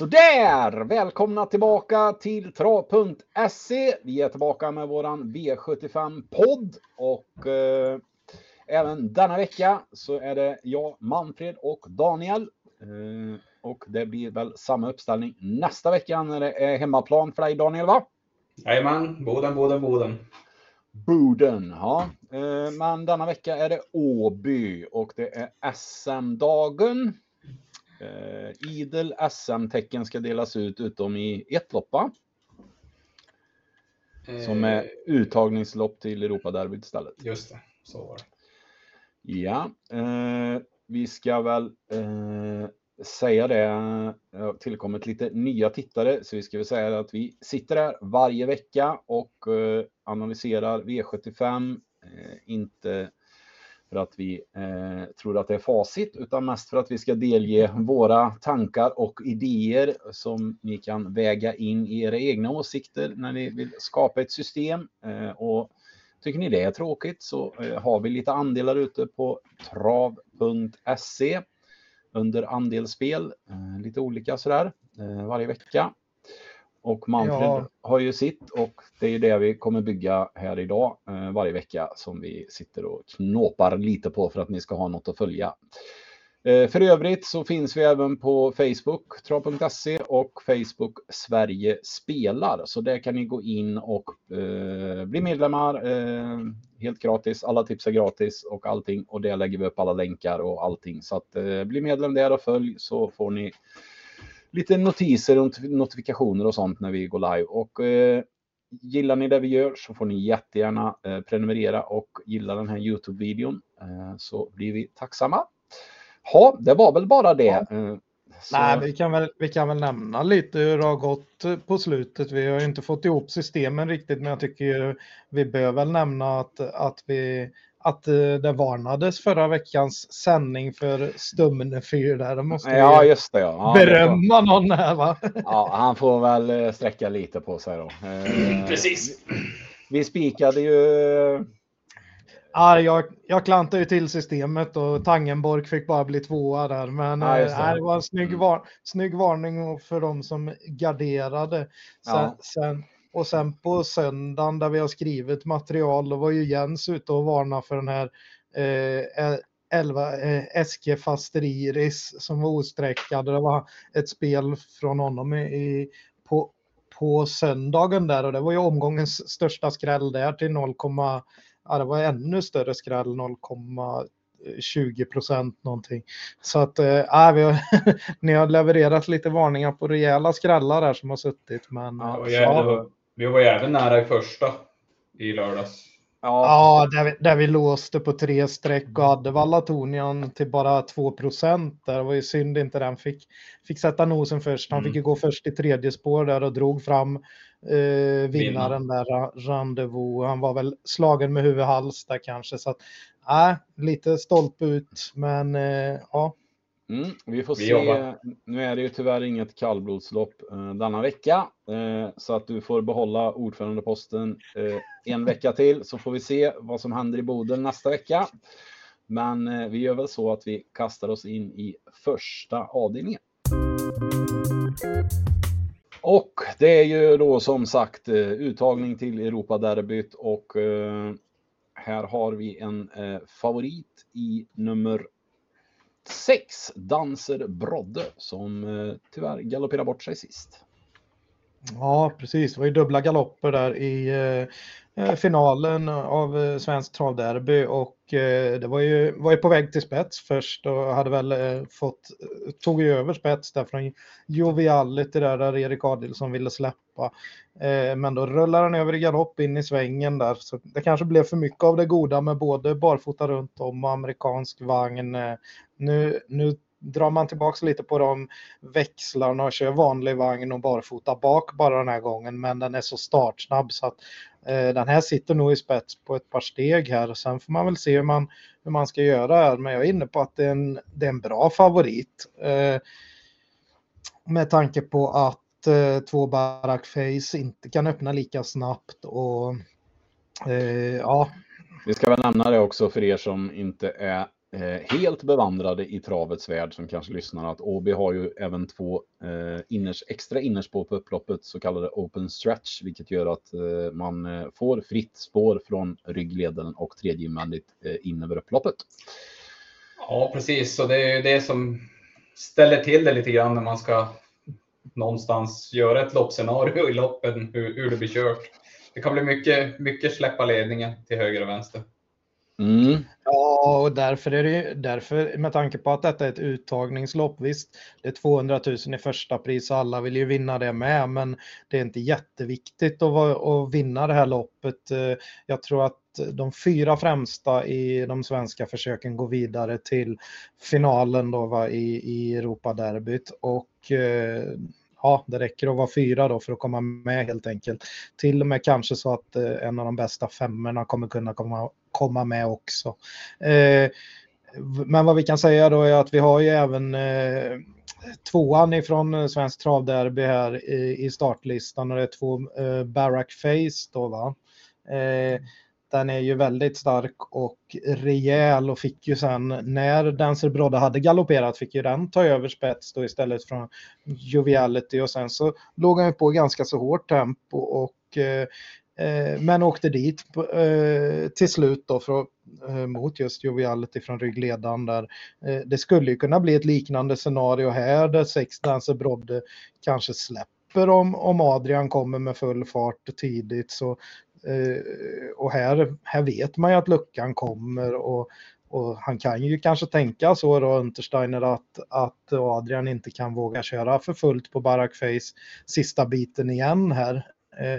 Sådär! Välkomna tillbaka till trav.se. Vi är tillbaka med våran V75-podd och eh, även denna vecka så är det jag, Manfred och Daniel. Eh, och det blir väl samma uppställning nästa vecka när det är hemmaplan för dig Daniel, va? Jajamän, Boden, Boden, Boden. Boden, ja. Eh, men denna vecka är det Åby och det är SM-dagen. Eh, idel SM-tecken ska delas ut utom i ett lopp, va? Som är Eh, uttagningslopp till Europaderbyt istället. Just det, så var det. Ja, eh, vi ska väl eh, säga det. Det har tillkommit lite nya tittare, så vi ska väl säga att vi sitter här varje vecka och eh, analyserar V75. Eh, inte för att vi eh, tror att det är facit, utan mest för att vi ska delge våra tankar och idéer som ni kan väga in i era egna åsikter när ni vill skapa ett system. Eh, och Tycker ni det är tråkigt så eh, har vi lite andelar ute på trav.se under andelsspel. Eh, lite olika sådär eh, varje vecka. Och Manfred Ja. har ju sitt och det är ju det vi kommer bygga här idag eh, varje vecka som vi sitter och knåpar lite på för att ni ska ha något att följa. Eh, För övrigt så finns vi även på Facebook, trav.se och Facebook Sverige spelar. Så där kan ni gå in och eh, bli medlemmar eh, helt gratis. Alla tips är gratis och allting. Och där lägger vi upp alla länkar och allting. Så att eh, bli medlem där och följ så får ni lite notiser och not- notifikationer och sånt när vi går live. Och eh, gillar ni det vi gör så får ni jättegärna eh, prenumerera och gilla den här Youtube-videon eh, så blir vi tacksamma. Ja, det var väl bara det. Ja. Eh, så- Nej, vi kan, väl, vi kan väl nämna lite hur det har gått på slutet. Vi har ju inte fått ihop systemen riktigt, men jag tycker vi bör väl nämna att, att, vi, att eh, det varnades förra veckans sändning för Stumnefyr där. Det måste vi Ja, ju just det. Ja. Ja, berömma någon här va? ja, han får väl eh, sträcka lite på sig då. Eh, Precis. Vi spikade ju... Ja, jag, jag klantade ju till systemet och Tangenborg fick bara bli tvåa där. Men Ja, det. det. var en snygg, Mm. var, snygg varning för de som garderade. Sen, Ja. sen, och sen på söndagen där vi har skrivit material, då var ju Jens ute och varnade för den här eh, 11 eh, SG Fasteriris som var osträckad. Det var ett spel från honom i, i, på, på söndagen där och det var ju omgångens största skräll där till 0, ja, det var ännu större skräll 0,20 procent någonting. Så att äh, vi har, ni har levererat lite varningar på rejäla skrällar där som har suttit. Men Ja, ja, vi var ju även nära i första i lördags. Ja, ja där, vi, där vi låste på tre streck och hade Vallatonian till bara 2 procent. Det var ju synd inte den fick, fick sätta nosen först. Han Mm. fick ju gå först i tredje spår där och drog fram eh, vinnaren där, Rendezvous. Han var väl slagen med huvud och hals där kanske. Så att, äh, lite stolpe ut, men eh, ja. Mm, vi får Vi se. jobbar. Nu är det ju tyvärr inget kallblodslopp eh, denna vecka. Eh, så att du får behålla ordförandeposten eh, en vecka till. Så får vi se vad som händer i Boden nästa vecka. Men eh, vi gör väl så att vi kastar oss in i första avdelningen. Och det är ju då som sagt eh, uttagning till Europaderbyt och eh, här har vi en eh, favorit i nummer 6, Danser Brodde, som eh, tyvärr galopperar bort sig sist. Ja, precis. Det var ju dubbla galopper där i eh, eh finalen av eh, Svenskt travderby och eh, det var ju, var ju på väg till spets först och hade väl eh, fått, eh, tog ju över spets där från Joviality där, där Erik Adilsson ville släppa. Eh, men då rullar han över i galopp in i svängen där så det kanske blev för mycket av det goda med både barfota runt om och amerikansk vagn. Eh, nu, nu drar man tillbaks lite på de växlarna och kör vanlig vagn och barfota bak bara den här gången. Men den är så startsnabb så att eh, den här sitter nog i spets på ett par steg här. Sen får man väl se hur man, hur man ska göra här. Men jag är inne på att det är en, det är en bra favorit. Eh, med tanke på att eh, två Barack Face inte kan öppna lika snabbt och eh, ja, Vi ska väl nämna det också för er som inte är eh, helt bevandrade i travets värld som kanske lyssnar att Åby har ju även två eh, inners, extra innerspår på upploppet, så kallade open stretch, vilket gör att eh, man eh, får fritt spår från ryggleden och tredje invändigt eh, in över upploppet. Ja, precis. Så det är ju det som ställer till det lite grann när man ska någonstans göra ett loppscenario i loppen, hur, hur det blir kört. Det kan bli mycket, mycket släppa ledningen till höger och vänster. Mm. Ja, och därför är det därför med tanke på att detta är ett uttagningslopp. Visst, det är 200 000 i första pris och alla vill ju vinna det med, men det är inte jätteviktigt att, att vinna det här loppet. Eh, jag tror att de fyra främsta i de svenska försöken går vidare till finalen då va, i, i Europaderbyt och eh, ja, det räcker att vara fyra då för att komma med helt enkelt. Till och med kanske så att eh, en av de bästa femmorna kommer kunna komma, komma med också. Eh, men vad vi kan säga då är att vi har ju även eh, tvåan ifrån eh, Svensk Travderby här i, i startlistan och det är två eh, Barack Face då va. Eh, mm den är ju väldigt stark och rejäl och fick ju sen när Dancer Brodde hade galopperat fick ju den ta över spets då istället från Joviality och sen så låg han ju på ganska så hårt tempo och eh, eh men åkte dit eh, till slut då för, eh, mot just Joviality från ryggledaren där. Eh, det skulle ju kunna bli ett liknande scenario här där sex Dancer Brodde kanske släpper om, om Adrian kommer med full fart tidigt så Eh, och här, här vet man ju att luckan kommer och, och han kan ju kanske tänka så då, Untersteiner, att, att Adrian inte kan våga köra för fullt på Barack Face sista biten igen här. Eh,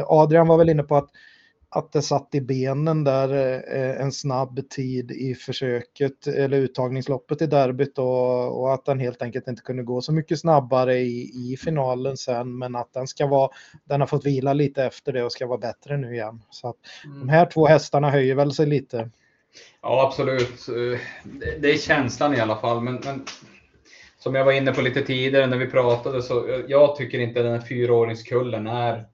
eh, Adrian var väl inne på att att det satt i benen där eh, en snabb tid i försöket eller uttagningsloppet i derbyt och, och, att den helt enkelt inte kunde gå så mycket snabbare i, i finalen sen men att den ska vara, den har fått vila lite efter det och ska vara bättre nu igen. Så att mm. de här två hästarna höjer väl sig lite. Ja absolut, det är känslan i alla fall men, men som jag var inne på lite tidigare när vi pratade så jag tycker inte den här fyraåringskullen är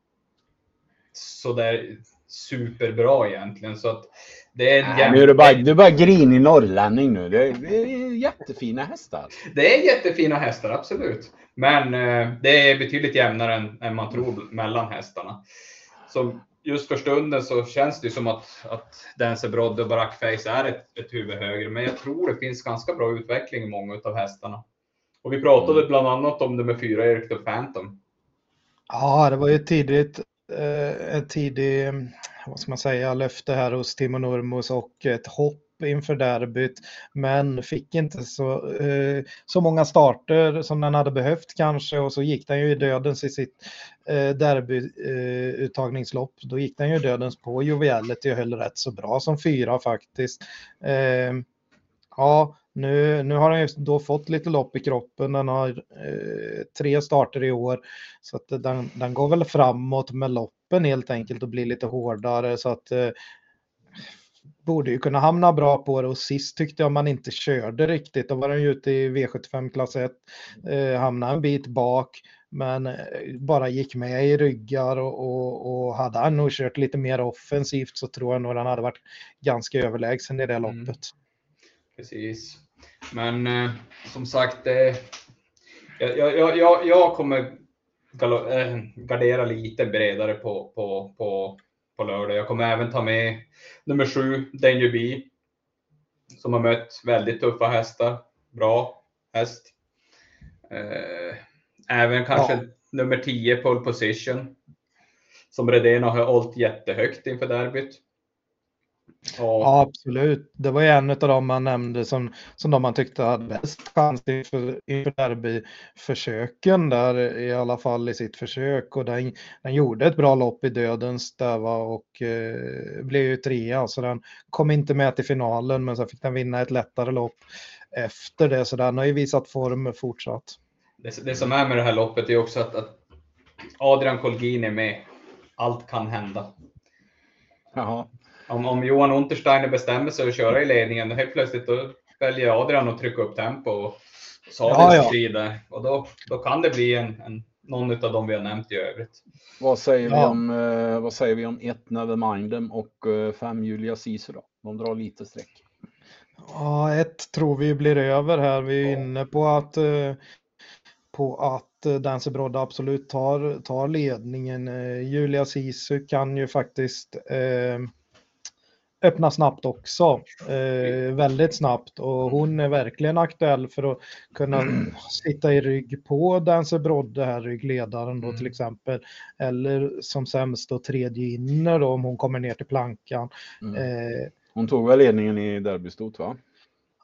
så där superbra egentligen. Så att det är Nej, nu är du, bara, du är bara grinig norrlänning nu. Det är, det är jättefina hästar. Det är jättefina hästar, absolut. Men eh, det är betydligt jämnare än, än man tror mellan hästarna. Så just för stunden så känns det som att, att Dancer Brodd och Barackface är ett, ett huvud högre. Men jag tror det finns ganska bra utveckling i många av hästarna. Och vi pratade mm. bland annat om det med fyra Eric the Phantom. Ja, det var ju tidigt Eh, ett tidigt, vad ska man säga, löfte här hos Timo Nurmos och ett hopp inför derbyt, men fick inte så, eh, så många starter som den hade behövt kanske och så gick den ju i dödens i sitt eh, derbyuttagningslopp. Eh, Då gick den ju dödens på Joviality och höll rätt så bra som fyra faktiskt. Eh, ja, nu, nu har han ju då fått lite lopp i kroppen. Den har eh, tre starter i år. Så att den, den går väl framåt med loppen helt enkelt och blir lite hårdare. Så att eh, borde ju kunna hamna bra på det och sist tyckte jag man inte körde riktigt. Då var den ju ute i V75 klass 1, eh, hamnade en bit bak men eh, bara gick med i ryggar och, och, och hade han nog kört lite mer offensivt så tror jag nog den hade varit ganska överlägsen i det mm. loppet. Precis. Men eh, som sagt, eh, jag, jag, jag, jag kommer eh, gardera lite bredare på, på, på, på lördag. Jag kommer även ta med nummer sju, Danger B, som har mött väldigt tuffa hästar. Bra häst. Eh, även kanske ja. nummer 10, Pole Position, som Redén har hållit jättehögt inför derbyt. Ja, absolut. Det var ju en av dem man nämnde som, som de man tyckte hade bäst chans inför, inför derbyförsöken där i alla fall i sitt försök och den, den gjorde ett bra lopp i dödens där och eh, blev ju trea så den kom inte med till finalen men så fick den vinna ett lättare lopp efter det så den har ju visat form fortsatt. Det, det som är med det här loppet är också att, att Adrian Kolgin är med. Allt kan hända. Jaha om, om Johan Untersteiner bestämmer sig att köra i ledningen, då helt plötsligt då väljer Adrian att trycka upp tempo och Sabels ja, ja. Och då, då kan det bli en, en, någon av dem vi har nämnt i övrigt. Vad säger, ja. vi, om, eh, vad säger vi om ett Nevermindem och eh, fem Julia Ceesay då? De drar lite streck. Ja, ett tror vi blir över här. Vi är inne på att, eh, på att eh, Dancy Brodde absolut tar, tar ledningen. Eh, Julia Sisu kan ju faktiskt eh, öppna snabbt också. Eh, väldigt snabbt och hon är verkligen aktuell för att kunna sitta i rygg på Dancer Brodde här, ryggledaren då till Mm. exempel. Eller som sämst då tredje inner då om hon kommer ner till plankan. Mm. Eh, Hon tog väl ledningen i derbystot va?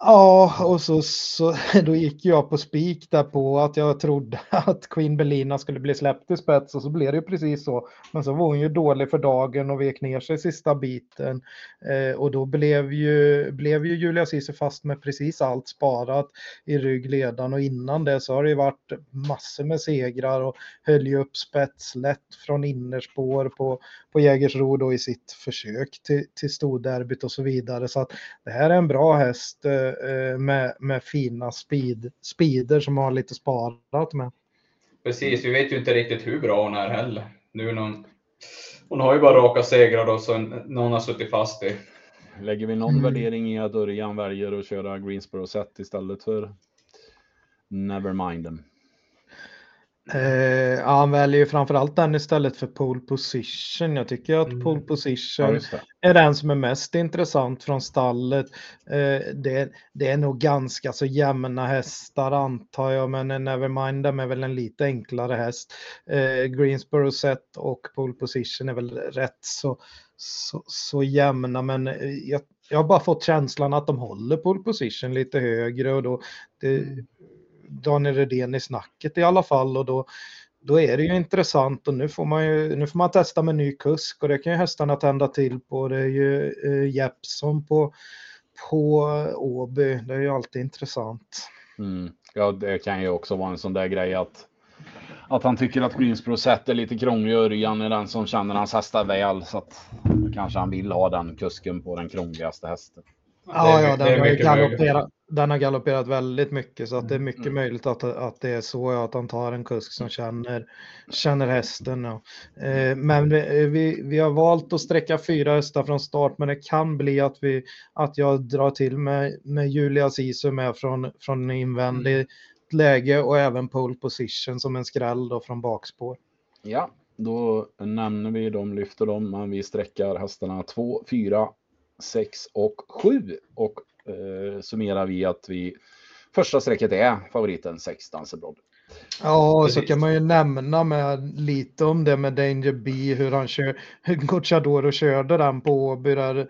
Ja, och så, så då gick jag på spik där på att jag trodde att Queen Belina skulle bli släppt i spets och så blev det ju precis så. Men så var hon ju dålig för dagen och vek ner sig sista biten. Eh, och då blev ju, blev ju Julia Ceesay fast med precis allt sparat i ryggledan och innan det så har det ju varit massor med segrar och höll ju upp spets lätt från innerspår på, Jägersro då i sitt försök till, till storderbyt och så vidare. Så att det här är en bra häst eh, eh, med, med fina speed, speeder som har lite sparat med. Precis, vi vet ju inte riktigt hur bra hon är heller. Nu när hon, hon har ju bara raka segrar då, så en- någon har suttit fast i. Lägger vi någon Mm. värdering i att Örjan väljer att köra Greensboro set istället för Neverminden? Eh, han väljer ju framförallt den istället för pole position. Jag tycker att Mm. pole Ja, position det. är den som är mest intressant från stallet. Eh, det, det är nog ganska så jämna hästar antar jag, men en Nevermind är väl en lite enklare häst. Eh, Greensboro set och pole position är väl rätt så, så, så jämna, men eh, jag, jag har bara fått känslan att de håller pole position lite högre och då det, Daniel Redén i snacket i alla fall och då då är det ju intressant och nu får man ju nu får man testa med ny kusk och det kan ju hästarna tända till på. Det är ju eh, Jeppsson på, på Åby. Det är ju alltid intressant. Mm. Ja, det kan ju också vara en sån där grej att att han tycker att Greensboro är lite krånglig. Örjan är den som känner hans hästar väl så att kanske han vill ha den kusken på den krångligaste hästen. Ja, Det är ja den, har ju galopperat, den har galopperat väldigt mycket så att det är mycket Mm. möjligt att, att det är så att han tar en kusk som känner, känner hästen. Ja. Eh, men vi, vi, vi har valt att sträcka fyra hästar från start men det kan bli att, vi, att jag drar till med, med Julia Sisu med från, från invändig läge och även pole position som en skräll då från bakspår. Ja, då nämner vi dem, lyfter dem, men vi sträckar hästarna 2, 4, 6 och 7 och eh, summerar vi att vi första strecket är favoriten 6 Dansebrod. Ja, och så kan man ju nämna med lite om det med Danger B, hur han kör, hur Gocciadoro körde den på Åby där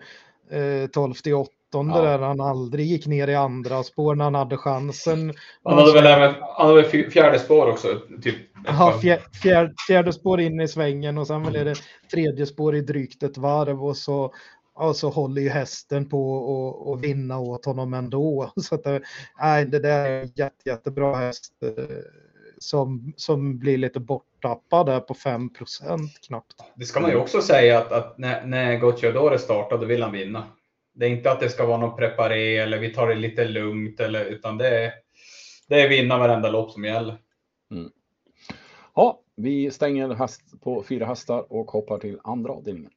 eh, 12 till 8 Ja. där han aldrig gick ner i andra spår när han hade chansen. Han hade väl även han hade väl fjärde spår också. Typ. Ja, fjär, fjär, fjärde spår in i svängen och sen är det tredje spår i drygt ett varv och så, och så håller ju hästen på att vinna åt honom ändå. Så att det, nej, det där är en jätte, jättebra häst eh, som, som blir lite borttappad där på 5% knappt. Det ska man ju också säga att, att när, när Gocciadore startade, då vill han vinna. Det är inte att det ska vara något preparé eller vi tar det lite lugnt, eller, utan det är, det är vinna varenda lopp som gäller. Ja, vi stänger häst på fyra hästar och hoppar till andra avdelningen.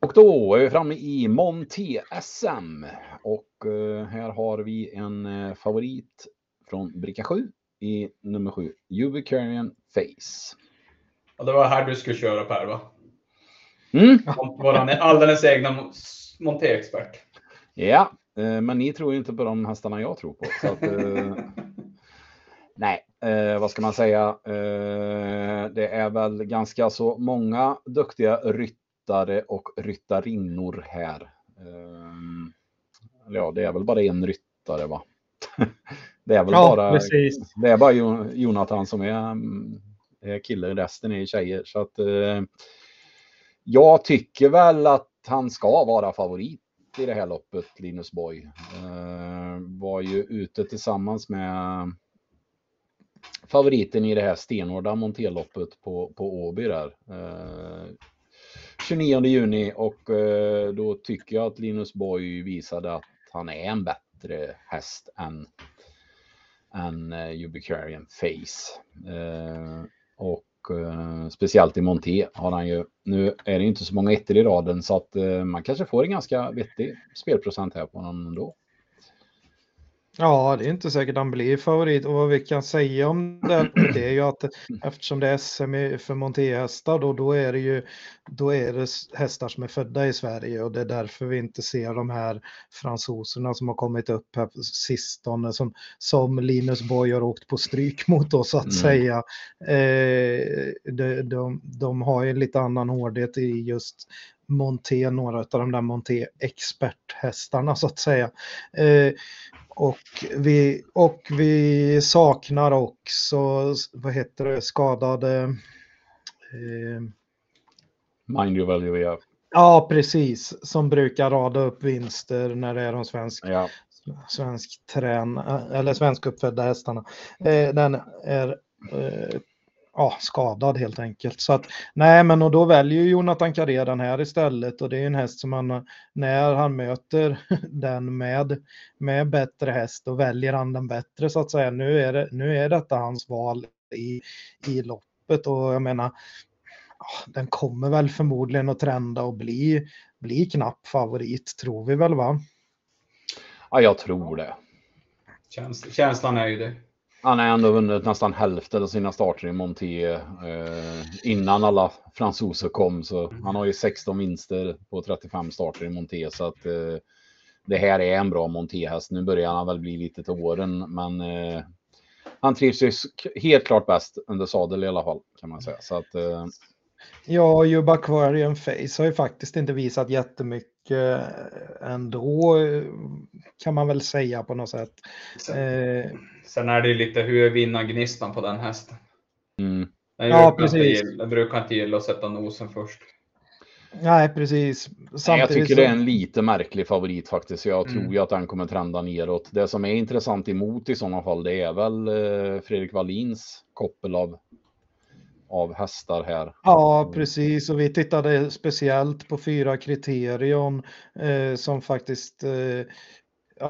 Och då är vi framme i Monté SM och eh, här har vi en eh, favorit från bricka 7 i nummer 7, Ubicarian Face. Och det var här du skulle köra Per va? Mm. Vår alldeles egna montéexpert. Ja, eh, men ni tror ju inte på de hästarna jag tror på. Så att, nej, eh, vad ska man säga? Eh, det är väl ganska så många duktiga ryttare och ryttarinnor här. Eh, eller ja, det är väl bara en ryttare va? det är väl Ja, bara, precis. det är bara Jo- Jonathan som är, är kille, resten är tjejer. Så att eh, jag tycker väl att han ska vara favorit i det här loppet, Linus Boy. Eh, var ju ute tillsammans med favoriten i det här stenhårda monterloppet på, på Åby där. Eh, 29 juni och eh, då tycker jag att Linus Boy visade att han är en bättre häst än, än eh, Ubicarian Face. Eh, och speciellt i Monté har han ju. Nu är det inte så många ettor i raden så att man kanske får en ganska vettig spelprocent här på honom ändå. Ja, det är inte säkert han blir favorit och vad vi kan säga om det, det är ju att eftersom det är SM för montéhästar då, då är det ju då är det hästar som är födda i Sverige och det är därför vi inte ser de här fransoserna som har kommit upp här på sistone som, som Linus Boy har åkt på stryk mot så att mm. säga. Eh, de, de, de har ju lite annan hårdhet i just Monté, några av de där Monté-experthästarna så att säga. Eh, och vi, och vi saknar också, vad heter det, skadade... Eh, Mind you value, ja. Ja, precis. Som brukar rada upp vinster när det är de svensk, ja. svensk trän, eller svensk uppfödda hästarna. Eh, den är eh, ja, skadad helt enkelt. Så att, nej, men och då väljer Jonathan Carré den här istället och det är en häst som han, när han möter den med, med bättre häst, då väljer han den bättre så att säga. Nu är, det, nu är detta hans val i, i loppet och jag menar, den kommer väl förmodligen att trenda och bli, bli knapp favorit, tror vi väl va? Ja, jag tror det. Käns känslan är ju det. Han har ändå vunnit nästan hälften av sina starter i Monté eh, innan alla fransoser kom. Så han har ju 16 vinster på 35 starter i Monté. Så att eh, det här är en bra Monté-häst. Nu börjar han väl bli lite till åren, men eh, han trivs ju helt klart bäst under sadel i alla fall kan man säga. Så att, Ja, Juba Aquarium Face har ju faktiskt inte visat jättemycket ändå kan man väl säga på något sätt. Sen, eh, sen är det ju lite hur är vinnargnistan på den hästen. Mm. Den ja, precis. Inte, den brukar inte gilla att sätta nosen först. Nej, precis. Samtidigt jag tycker så... det är en lite märklig favorit faktiskt. Jag tror mm. ju att den kommer trenda neråt. Det som är intressant emot i sådana fall, det är väl eh, Fredrik Wallins koppel av av hästar här. Ja, precis. Och vi tittade speciellt på fyra kriterion eh, som faktiskt eh,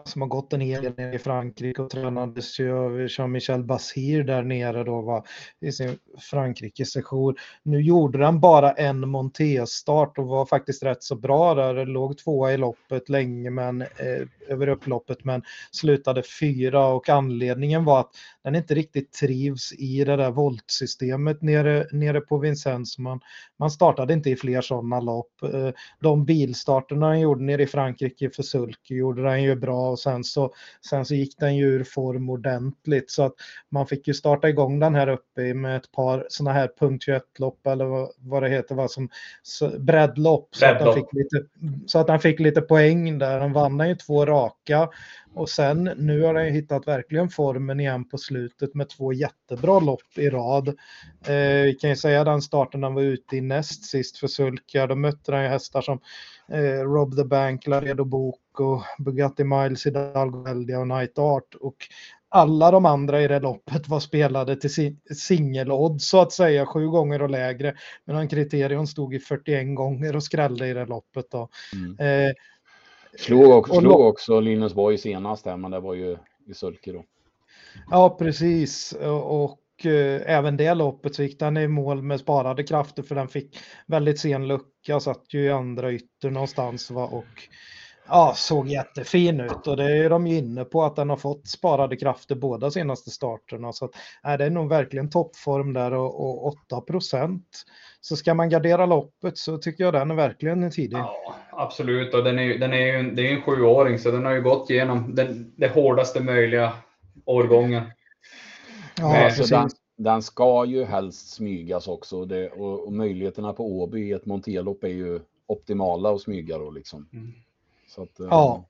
som har gått en hel del ner i Frankrike och tränades ju av Jean-Michel Basir där nere då var i sin Frankrike-session. Nu gjorde han bara en montestart och var faktiskt rätt så bra där. Låg tvåa i loppet länge men eh, över upploppet men slutade fyra och anledningen var att den inte riktigt trivs i det där voltsystemet nere, nere på Vincennes. Man, man startade inte i fler sådana lopp. Eh, de bilstarterna han gjorde nere i Frankrike för Sulky gjorde han ju bra och sen så, sen så gick den ju ur form ordentligt så att man fick ju starta igång den här uppe med ett par sådana här punkt 21-lopp eller vad, vad det heter, vad som breddlopp så, att han fick lite, så att han fick lite poäng där. Han vann ju två raka och sen nu har han hittat verkligen formen igen på slutet med två jättebra lopp i rad. Eh, vi kan ju säga den starten han var ute i näst sist för Sulka. Då mötte han ju hästar som eh, Rob the Bank, Laredo Boko, Bugatti Miles, Hidalgo Eldia och Night Art. Och alla de andra i det loppet var spelade till singelodds så att säga, sju gånger och lägre. Medan kriterion stod i 41 gånger och skrällde i det loppet. Då. Mm. Eh, Slog också, slog också Linus Borg senast där, men det var ju i sulke då. Ja, precis. Och och även det loppet så gick den i mål med sparade krafter för den fick väldigt sen lucka, satt ju i andra ytter någonstans va? och ja, såg jättefin ut och det är de ju inne på att den har fått sparade krafter båda senaste starterna så att, nej, det är nog verkligen toppform där och, och 8 procent. Så ska man gardera loppet så tycker jag den är verkligen tidig. Ja, absolut och den är, den är ju det är en sjuåring så den har ju gått igenom den, det hårdaste möjliga årgången. Ja, så den, den, ska ju helst smygas också det, och, och möjligheterna på Åby i ett monterlopp är ju optimala att smyga då liksom. Mm. Så att, eh, ja.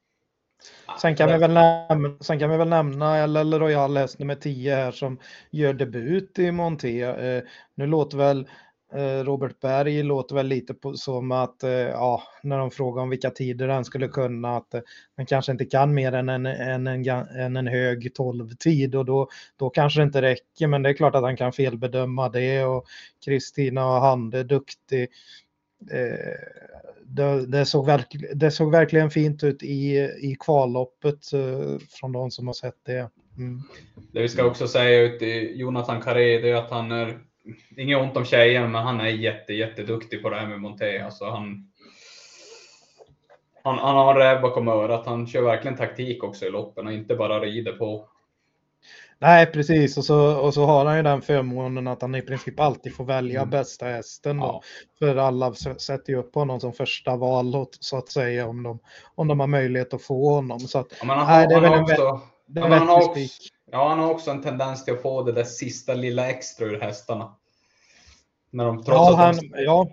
Sen kan, vi väl nämna, sen kan vi väl nämna LL Royal häst nummer 10 här som gör debut i Monté. Eh, nu låter väl Eh, Robert Berg låter väl lite på, som att, eh, ja, när de frågar om vilka tider han skulle kunna, att eh, han kanske inte kan mer än en, en, en, en, en hög 12-tid och då, då kanske det inte räcker, men det är klart att han kan felbedöma det och Kristina och Hande är duktig det, det, såg verk, det såg verkligen fint ut i, i kvalloppet eh, från de som har sett det. Mm. Det vi ska också säga ut i Jonathan Carré det är att han är inget ont om tjejen, men han är jätte, jätteduktig på det här med monté. Alltså han, han, han har en räv bakom örat. Han kör verkligen taktik också i loppen och inte bara rider på. Nej, precis. Och så, och så har han ju den förmånen att han i princip alltid får välja Mm. bästa hästen. Ja. För alla sätter ju upp honom som första val, så att säga, om de, om de har möjlighet att få honom. Så att, Ja, men han, Nej, det är han, väl en också, men han har också-. Ja, han har också en tendens till att få det där sista lilla extra ur hästarna. När de, trots Ja, att han, de, ja,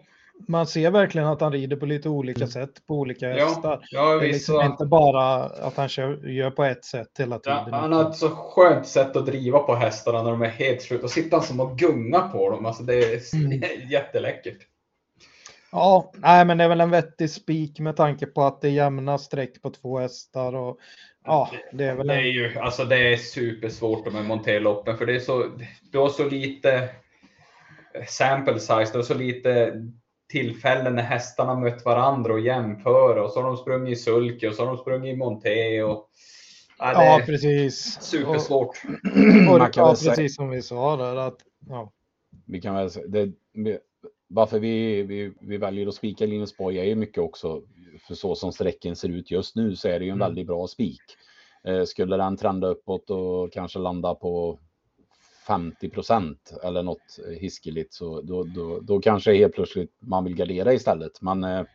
man ser verkligen att han rider på lite olika sätt på olika Mm. ja, hästar. ja, Det är visst. liksom så- inte bara att han kör, gör på ett sätt hela Ja, tiden. han har ett så skönt sätt att driva på hästarna när de är helt slut. Och sitter han som och gungar på dem. Alltså det är Mm. jätteläckert. Ja, nej, men det är väl en vettig spik med tanke på att det är jämna streck på två hästar och ja, det är väl Det är ju alltså det är supersvårt med monterloppen för det är så, du har så lite sample size, du har så lite tillfällen när hästarna mött varandra och jämför och så har de sprungit i sulke och så har de sprungit i monté och ja, det ja, är precis. supersvårt. Och, och, ja, precis som vi sa där att ja, Vi kan väl säga, det, varför vi, vi, vi väljer att spika Linus Borg är ju mycket också för så som sträcken ser ut just nu så är det ju en Mm. väldigt bra spik. Eh, skulle den trenda uppåt och kanske landa på 50 procent eller något hiskeligt så då, då, då kanske helt plötsligt man vill gardera istället. Men eh,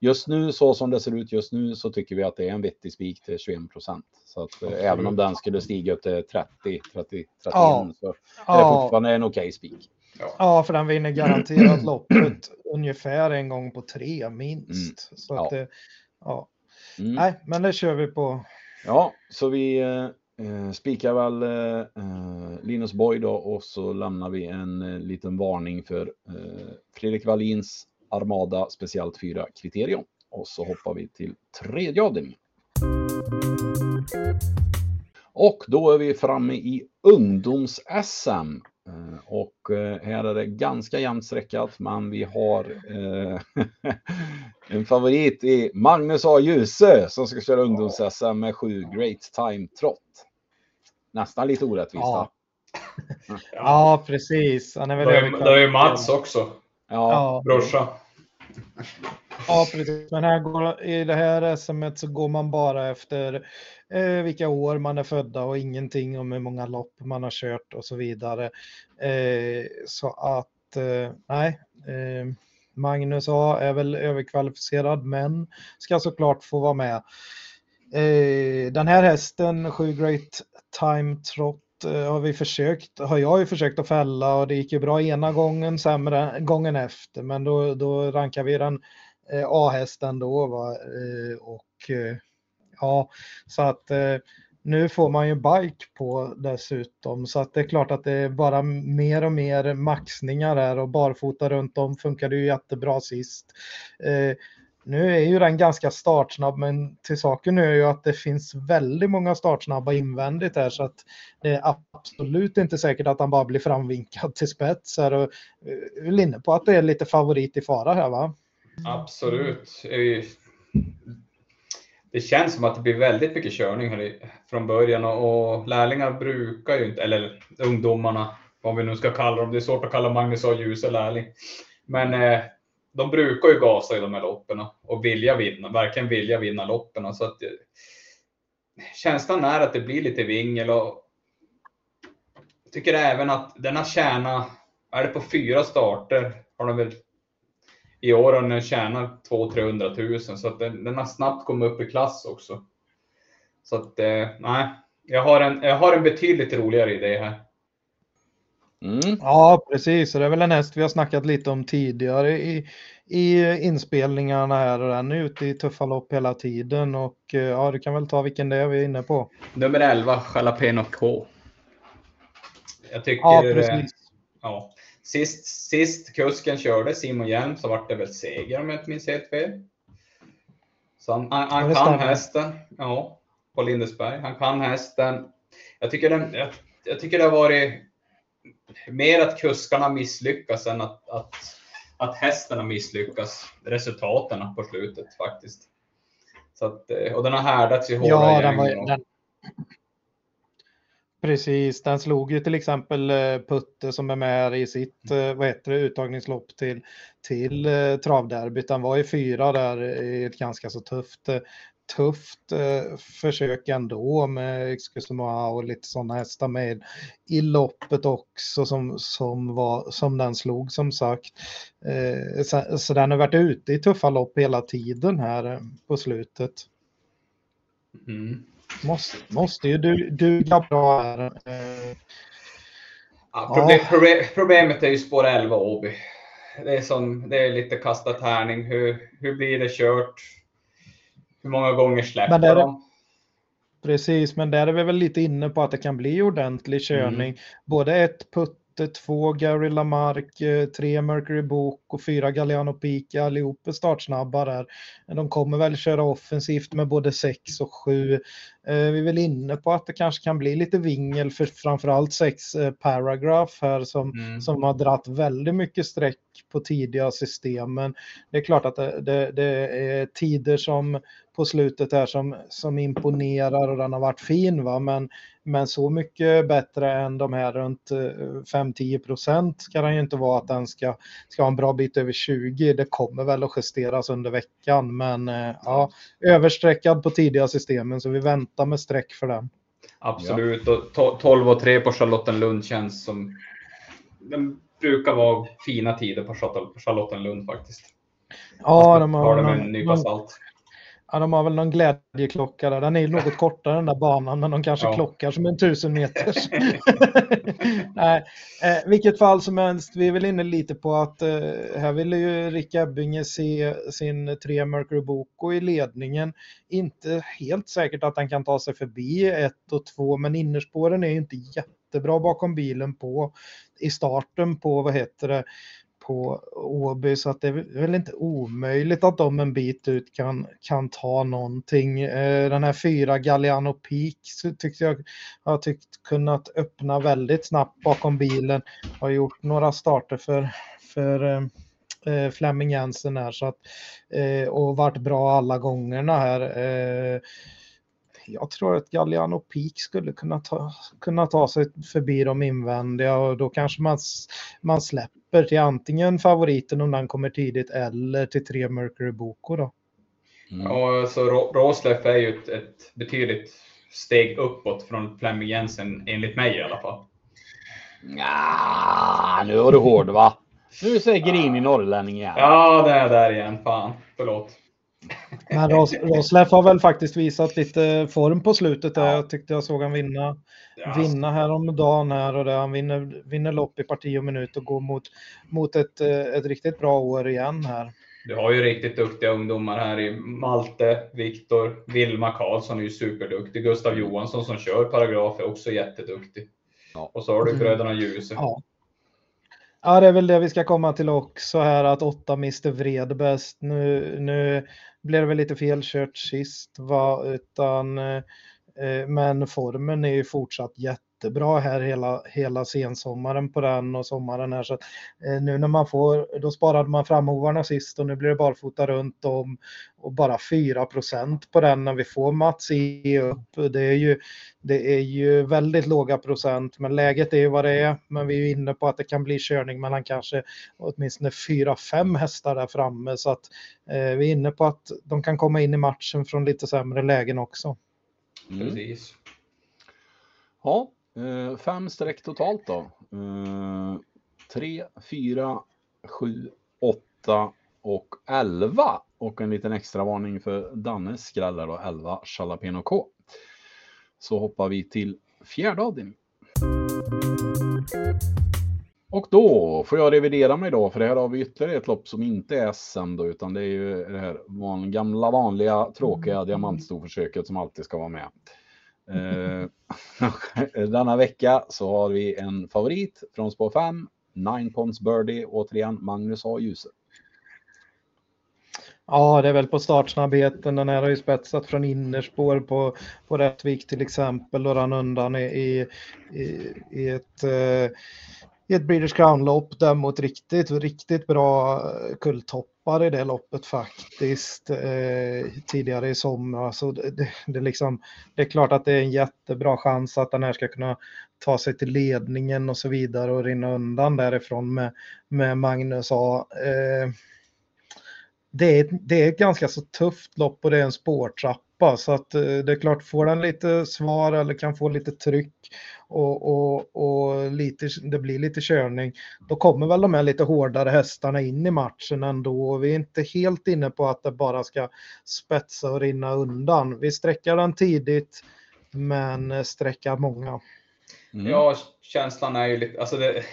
just nu så som det ser ut just nu så tycker vi att det är en vettig spik till 21 procent. Så att eh, Absolut. även om den skulle stiga upp till 30, 30, 31 Ja. så är det fortfarande en okej spik. Ja, för den vinner garanterat loppet ungefär en gång på tre minst. Så att Ja. det, ja, Mm. nej, men det kör vi på. Ja, så vi eh, eh, spikar väl eh, Linus Borg då och så lämnar vi en eh, liten varning för eh, Fredrik Wallins Armada speciellt 4 kriterium. Och så hoppar vi till tredje avdelningen. Och då är vi framme i ungdoms-SM. Eh, Och eh, här är det ganska jämnt streckat, men vi har eh, en favorit i Magnus A. Djuse som ska köra ungdoms-SM med sju Great Time Trot. Nästan lite orättvist. Ja. Ja. Precis. Han är väl Det är, överkvalifierad. det är ju Mats också, Ja, Ja, brorsa. ja, precis. Men här går, i det här SMet så går man bara efter eh, vilka år man är födda och ingenting om hur många lopp man har kört och så vidare. Eh, så att, eh, nej. Eh, Magnus A är väl överkvalificerad men ska såklart få vara med. Eh, den här hästen, 7 Great Time Trot, eh, har vi försökt, har jag ju försökt att fälla och det gick ju bra ena gången, sämre gången efter, men då, då rankar vi den eh, A-hästen då. Va? Eh, och eh, ja, så att eh, nu får man ju bike på dessutom, så att det är klart att det är bara mer och mer maxningar här och barfota runt om funkade ju jättebra sist. Eh, nu är ju den ganska startsnabb, men till saken nu är ju att det finns väldigt många startsnabba invändigt här, så att det är absolut inte säkert att han bara blir framvinkad till spets. Här och, eh, är väl inne på att det är lite favorit i fara här va? Absolut. Det känns som att det blir väldigt mycket körning här i- från början och, och lärlingar brukar ju inte, eller ungdomarna, vad vi nu ska kalla dem. Det är svårt att kalla Magnus A. Djuse lärling. Men eh, de brukar ju gasa i de här loppen och vilja vinna, verkligen vilja vinna loppen. Så att, eh, känslan är att det blir lite vingel och jag tycker även att den har tjänat, är det på fyra starter, har de väl i år har den tjänat 200 000 så att den, den har snabbt kommit upp i klass också. Så att eh, nej, jag har, en, jag har en betydligt roligare idé här. mm. Ja, precis. Det är väl en häst vi har snackat lite om tidigare i, i inspelningarna här och den är ute i tuffa lopp hela tiden och eh, ja, du kan väl ta vilken det är vi är inne på. Nummer 11, Jalapeno K. Jag tycker... Ja, eh, precis. Ja. Sist, sist kusken körde, Simon Hjelm, så vart det väl seger om jag inte minns helt fel. Så han, han, han kan stämmer. hästen. Ja, på Lindesberg. Han kan hästen. Jag tycker, den, jag, jag tycker det har varit mer att kuskarna misslyckas än att, att, att hästen har misslyckats. Resultaten på slutet faktiskt. Så att, eh, och den har härdats i hårda Ja, den gäng var, den... Precis, den slog ju till exempel eh, Putte som är med i sitt eh, vad heter det, uttagningslopp till, till eh, travderbyt. Han var ju fyra där i ett ganska så tufft, tufft försök ändå med Excusez-moi och lite sådana hästar med i loppet också som, som, var, som den slog som sagt. Så, så den har varit ute i tuffa lopp hela tiden här på slutet. Mm. Måste, måste ju du, duga bra här. Ja, problem, ja. problem, problemet är ju spår 11 Åby. Det är, som, det är lite kasta tärning. Hur, hur blir det kört? Hur många gånger släpper de? Precis, men där är vi väl lite inne på att det kan bli ordentlig körning. Mm. Både ett putt två Gary Lamarck, eh, tre Mercury Book och fyra Galliano Peak, allihop är startsnabba där. De kommer väl köra offensivt med både sex och sju. Eh, vi är väl inne på att det kanske kan bli lite vingel för framförallt sex eh, Paragraph här som, mm. som har dratt väldigt mycket streck på tidiga systemen. Det är klart att det, det, det är tider som på slutet här som, som imponerar och den har varit fin. Va? Men, men så mycket bättre än de här runt 5-10 eh, procent ska den ju inte vara att den ska, ska ha en bra bit över 20. Det kommer väl att justeras under veckan, men eh, ja, översträckad på tidiga systemen så vi väntar med streck för den. Absolut, ja. och 12 och 3 på Charlottenlund känns som den brukar vara fina tider på Charlottenlund faktiskt. Ja, de har, de en nypa salt. Ja, de har väl någon glädjeklocka där. Den är något kortare den där banan, men de kanske ja. klockar som en tusen meters. Nej, eh, vilket fall som helst, vi är väl inne lite på att eh, här ville ju Rick Ebbinge se sin tre Mercury Boko i ledningen. Inte helt säkert att han kan ta sig förbi ett och två, men innerspåren är ju inte jättebra bakom bilen på i starten på, vad heter det, på Åby så att det är väl inte omöjligt att de en bit ut kan, kan ta någonting. Eh, den här fyra Galliano Peak tyckte jag har tyckt kunnat öppna väldigt snabbt bakom bilen. Har gjort några starter för, för eh, eh Flemming Jensen här så att, eh, och varit bra alla gångerna här. Eh, jag tror att Galliano Peak skulle kunna ta, kunna ta sig förbi de invändiga och då kanske man, man släpper till antingen favoriten om den kommer tidigt eller till tre Mercury Boko då. Mm. Ja, så Råsleff är ju ett, ett betydligt steg uppåt från Flemming Jensen enligt mig i alla fall. Ja, nu var du hård va? Nu säger grinig norrlänning igen. Ja, det är där igen. Fan, förlåt. Men Ros Rosleff har väl faktiskt visat lite form på slutet. Där. Jag tyckte jag såg han vinna, ja. vinna häromdagen här och där han vinner, vinner lopp i parti och minut och går mot, mot ett, eh, ett riktigt bra år igen här. Du har ju riktigt duktiga ungdomar här i Malte, Viktor, Vilma Karlsson är ju superduktig. Gustav Johansson som kör paragraf är också jätteduktig. Ja. Och så har du mm. bröderna Ljuse. Ja. Ja, det är väl det vi ska komma till också här att åtta Mr Vredbäst. Nu, nu blev det väl lite felkört sist, va? utan eh, eh men formen är ju fortsatt jätte jättebra här hela, hela sensommaren på den och sommaren här. Så eh, nu när man får, då sparade man framhovarna sist och nu blir det barfota runt om och bara 4% på den när vi får Mats E upp. Det är, ju, det är ju väldigt låga procent, men läget är ju vad det är. Men vi är inne på att det kan bli körning mellan kanske åtminstone 4-5 hästar där framme. Så att eh, vi är inne på att de kan komma in i matchen från lite sämre lägen också. Mm. Precis. Ja, Eh, fem streck totalt då. Eh, tre, fyra, sju, åtta och elva. Och en liten extra varning för Dannes skrällar då, 11 Jalapeno K. Så hoppar vi till fjärde avdelningen. Och då får jag revidera mig då, för det här har vi ytterligare ett lopp som inte är SM då, utan det är ju det här van, gamla vanliga tråkiga diamantstorförsöket som alltid ska vara med. Eh, denna vecka så har vi en favorit från spår 5, Nine Ponds Birdie, återigen Magnus A. Djuse. Ja, det är väl på startsnabbheten. Den här har ju spetsat från innerspår på, på Rättvik till exempel och rann undan i, i, i ett eh, i ett British Crown-lopp där mot riktigt, riktigt bra eh, kulltopp toppar i det loppet faktiskt eh, tidigare i somras Så alltså, det, det, det, liksom, det är klart att det är en jättebra chans att den här ska kunna ta sig till ledningen och så vidare och rinna undan därifrån med, med Magnus A. Eh, det, är, det är ett ganska så tufft lopp och det är en spårtrappa så att eh, det är klart får den lite svar eller kan få lite tryck och, och, och lite, det blir lite körning då kommer väl de här lite hårdare hästarna in i matchen ändå. Vi är inte helt inne på att det bara ska spetsa och rinna undan. Vi sträcker den tidigt men sträcker många. Mm. Ja, känslan är ju lite, alltså det,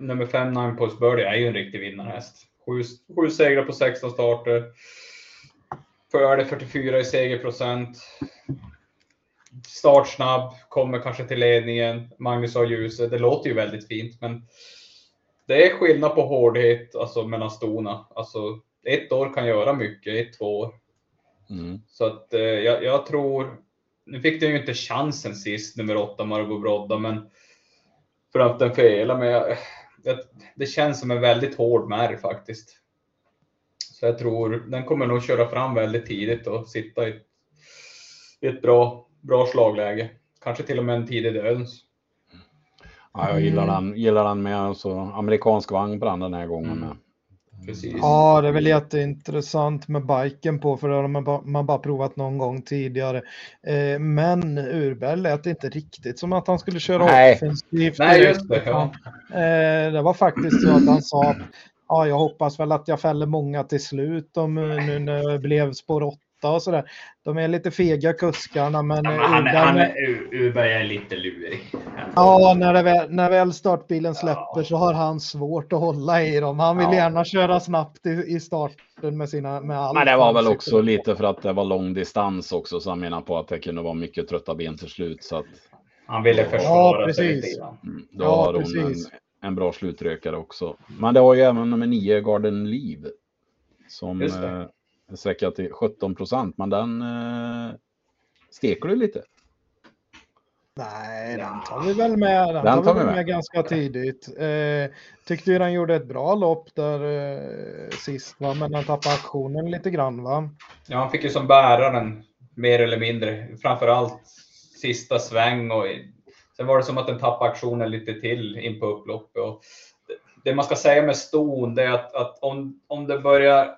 nummer fem, Nine Post Birdie, är ju en riktig vinnarhäst. Sju, sju segrar på 16 starter. Före 44 i segerprocent. Startsnabb, kommer kanske till ledningen. Magnus har ljuset. Det låter ju väldigt fint, men det är skillnad på hårdhet alltså mellan stona. Alltså, ett år kan göra mycket, ett, två år. Mm. Så att eh, jag, jag, tror, nu fick den ju inte chansen sist, nummer åtta, Margot Brodda, men för att den felade, men jag, det känns som en väldigt hård märg faktiskt. Så jag tror den kommer nog köra fram väldigt tidigt och sitta i ett, i ett bra, bra slagläge. Kanske till och med en tidig dödens. Ja, jag gillar den, gillar den med. Alltså, amerikansk vagn på den den här gången. Mm. Precis. Ja, det är väl jätteintressant med biken på för det har man bara, man bara provat någon gång tidigare. Eh, men Urberg lät inte riktigt som att han skulle köra Nej. offensivt. Nej, just det. Ja. Eh, det var faktiskt så att han sa att ja, jag hoppas väl att jag fäller många till slut om nu när det blev spår 8 och sådär. De är lite fega kuskarna men... Ja, men han, han, Uberg är lite lurig. Ja, när, det väl, när väl startbilen släpper ja. så har han svårt att hålla i dem. Han vill ja. gärna köra snabbt i, i starten med sina... Med allt men det var väl också lite för att det var lång distans också så han menar på att det kunde vara mycket trötta ben till slut. Så att, han ville försvara ja, sig lite mm, Då ja, har hon precis. en, en bra slutrökare också. Men det var ju även nummer nio, Garden Liv. Som sträcka till 17 procent, men den eh, steker du lite. Nej, den tar vi väl med. Den, den tar vi med, med ganska tidigt. Eh, tyckte ju den gjorde ett bra lopp där eh, sist, va? men den tappade aktionen lite grann. Va? Ja, han fick ju som bäraren mer eller mindre, framför allt sista sväng och sen var det som att den tappade aktionen lite till in på upploppet. Och det, det man ska säga med ston, det är att, att om, om det börjar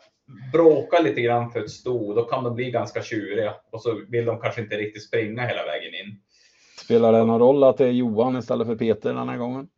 bråkar lite grann för ett sto, då kan de bli ganska tjuriga och så vill de kanske inte riktigt springa hela vägen in. Spelar det någon roll att det är Johan istället för Peter den här gången?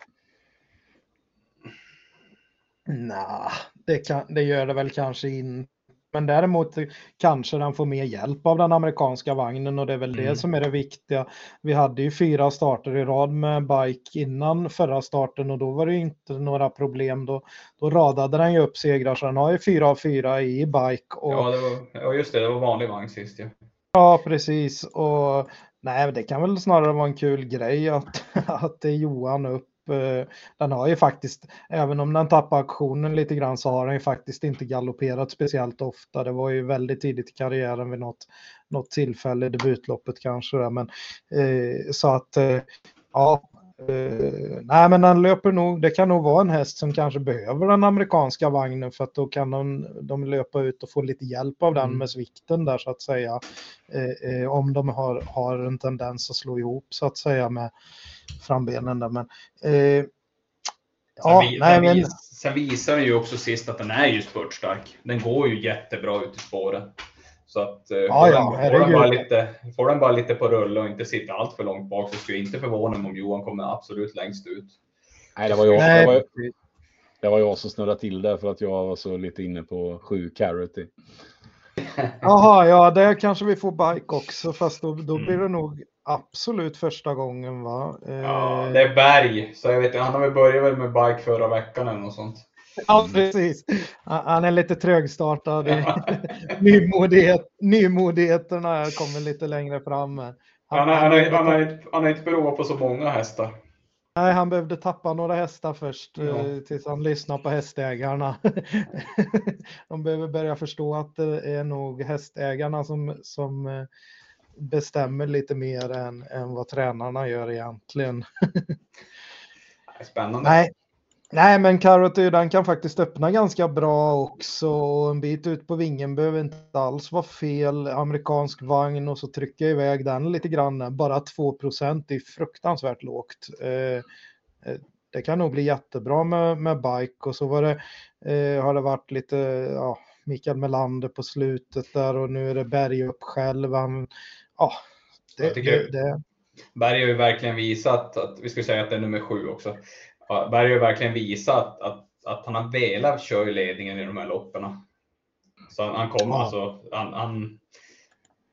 Nej, det, det gör det väl kanske inte. Men däremot kanske den får mer hjälp av den amerikanska vagnen och det är väl mm. det som är det viktiga. Vi hade ju fyra starter i rad med bike innan förra starten och då var det inte några problem. Då, då radade den ju upp segrar så den har ju fyra av fyra i bike. Och... Ja, det var, ja, just det, det var vanlig vagn sist ja. Ja, precis. Och nej, det kan väl snarare vara en kul grej att, att det är Johan upp Eh, den har ju faktiskt, även om den tappar aktionen lite grann så har den ju faktiskt inte galopperat speciellt ofta. Det var ju väldigt tidigt i karriären vid något, något tillfälle, debutloppet kanske. Men, eh, så att eh, ja, Uh, nej, men den löper nog. Det kan nog vara en häst som kanske behöver den amerikanska vagnen för att då kan de, de löpa ut och få lite hjälp av den mm. med svikten där så att säga. Uh, uh, om de har, har en tendens att slå ihop så att säga med frambenen där. Men, ja, sen, nej, men... sen visar den ju också sist att den är ju spurtstark. Den går ju jättebra ut i spåren. Så att eh, ja, får, ja, den, får, den bara lite, får den bara lite på rulle och inte sitta allt för långt bak så skulle jag inte förvåna mig om Johan kommer absolut längst ut. Nej, det var jag, det var, det var jag som snurrade till det för att jag var så lite inne på sju carroty. Jaha, ja, det kanske vi får bike också, fast då, då blir det nog absolut första gången va? Ja, det är Berg, så jag vet han har väl börjat med bike förra veckan eller något sånt. Ja, precis. Han är lite trögstartad. Nymodighet, nymodigheterna kommer lite längre fram. Han, han, han, han, han, har, han har inte provat på så många hästar. Nej, han behövde tappa några hästar först ja. Eh, tills han lyssnar på hästägarna. De behöver börja förstå att det är nog hästägarna som, som eh, bestämmer lite mer än, än vad tränarna gör egentligen. Spännande. Nej, Nej, men Carrot den kan faktiskt öppna ganska bra också. En bit ut på vingen behöver inte alls vara fel. Amerikansk vagn och så trycker jag iväg den lite grann. Bara 2 procent är fruktansvärt lågt. Eh, det kan nog bli jättebra med, med bike och så var det, eh, har det varit lite, ja, Mikael Melander på slutet där och nu är det Berg upp själv. Han, ja, det, det, det. Berg har ju verkligen visat att, vi ska säga att det är nummer sju också, Berg har verkligen visat att, att han har velat köra i ledningen i de här loppen. Så han, han kommer ja. alltså, han, han,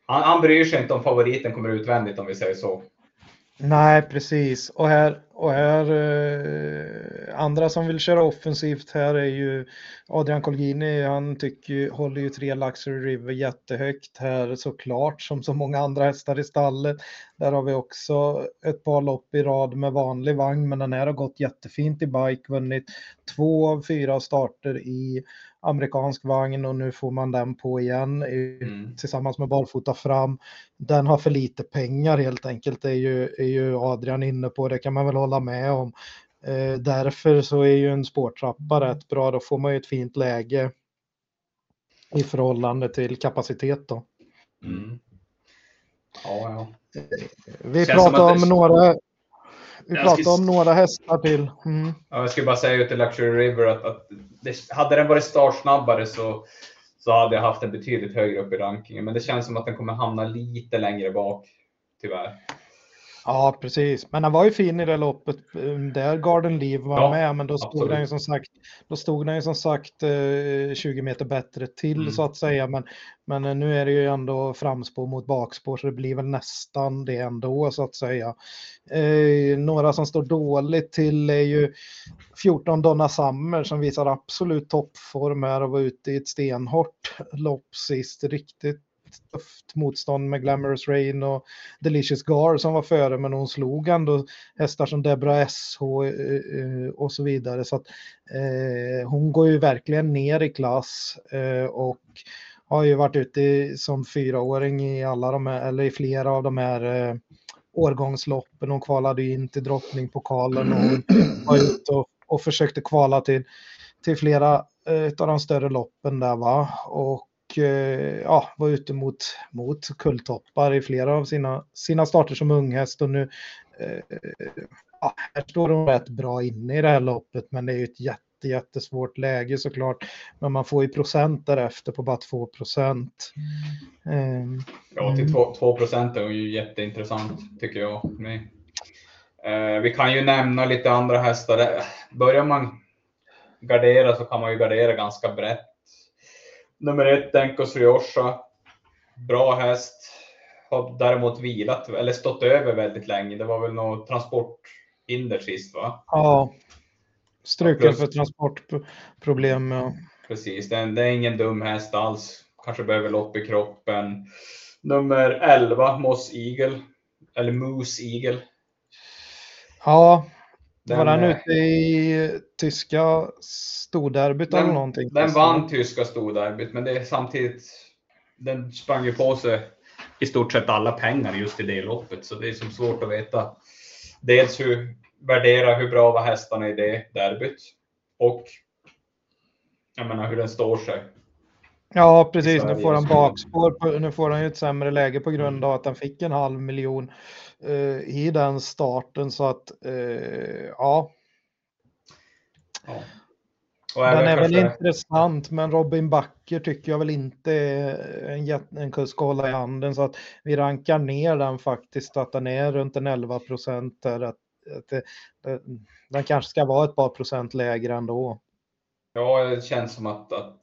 han, han bryr sig inte om favoriten kommer utvändigt om vi säger så. Nej, precis. Och här, och här eh, andra som vill köra offensivt här är ju Adrian Colgini. Han tycker, håller ju tre Luxury River jättehögt här såklart som så många andra hästar i stallet. Där har vi också ett par lopp i rad med vanlig vagn, men den här har gått jättefint i bike, vunnit två av fyra starter i amerikansk vagn och nu får man den på igen mm. tillsammans med barfota fram. Den har för lite pengar helt enkelt, det är ju, är ju Adrian inne på, det kan man väl hålla med om. Eh, därför så är ju en spårtrappa rätt bra, då får man ju ett fint läge i förhållande till kapacitet då. Mm. Ja, ja. Vi pratar om det... några vi pratar ska... om några hästar till. Mm. Ja, jag skulle bara säga till Luxury River att, att det, hade den varit startsnabbare så, så hade jag haft den betydligt högre upp i rankingen. Men det känns som att den kommer hamna lite längre bak, tyvärr. Ja, precis. Men han var ju fin i det loppet där Garden Leave var ja, med, men då stod den ju som sagt, då stod den ju som sagt 20 meter bättre till mm. så att säga. Men, men nu är det ju ändå framspår mot bakspår så det blir väl nästan det ändå så att säga. Eh, några som står dåligt till är ju 14 Donna Summer som visar absolut toppform här och var ute i ett stenhårt lopp sist. Riktigt tufft motstånd med Glamorous Rain och Delicious Gar som var före men hon slog ändå hästar som Debra SH eh, eh, och så vidare. Så att, eh, hon går ju verkligen ner i klass eh, och har ju varit ute som fyraåring i alla de här, eller i flera av de här eh, årgångsloppen. Hon kvalade in till drottningpokalen och var ute och, och försökte kvala till, till flera eh, av de större loppen där va. Och Eh, ja, var ute mot, mot kulltoppar i flera av sina, sina starter som unghäst och nu eh, ja, här står hon rätt bra inne i det här loppet men det är ju ett jätte, jättesvårt läge såklart. Men man får ju procent därefter på bara 2 procent. Mm. ja, till 2 procent är ju jätteintressant tycker jag. Eh, vi kan ju nämna lite andra hästar. Börjar man gardera så kan man ju gardera ganska brett nummer ett, Denkos Ryosha. Bra häst. Har däremot vilat, eller stått över väldigt länge. Det var väl något transporthinder sist va? Ja. Struken för transportproblem. Ja. Precis, det är, det är ingen dum häst alls. Kanske behöver lopp i kroppen. Nummer 11, Moss Eagle. Eller Moose Eagle. Ja, den, var den eh, ute i tyska storderbyt eller någonting? Den vann tyska storderbyt, men det är samtidigt, den sprang ju på sig i stort sett alla pengar just i det loppet, så det är som svårt att veta. Dels hur värdera hur bra var hästarna i det derbyt och jag menar hur den står sig. Ja, precis. Nu får han bakspår. Nu får han ju ett sämre läge på grund av att han fick en halv miljon eh, i den starten. Så att, eh, ja. ja. Den är kanske... väl intressant, men Robin Backer tycker jag väl inte är en, en kusk att hålla i handen. Så att vi rankar ner den faktiskt, att den är runt en 11 procent. Att, att det, det, den kanske ska vara ett par procent lägre ändå. Ja, det känns som att, att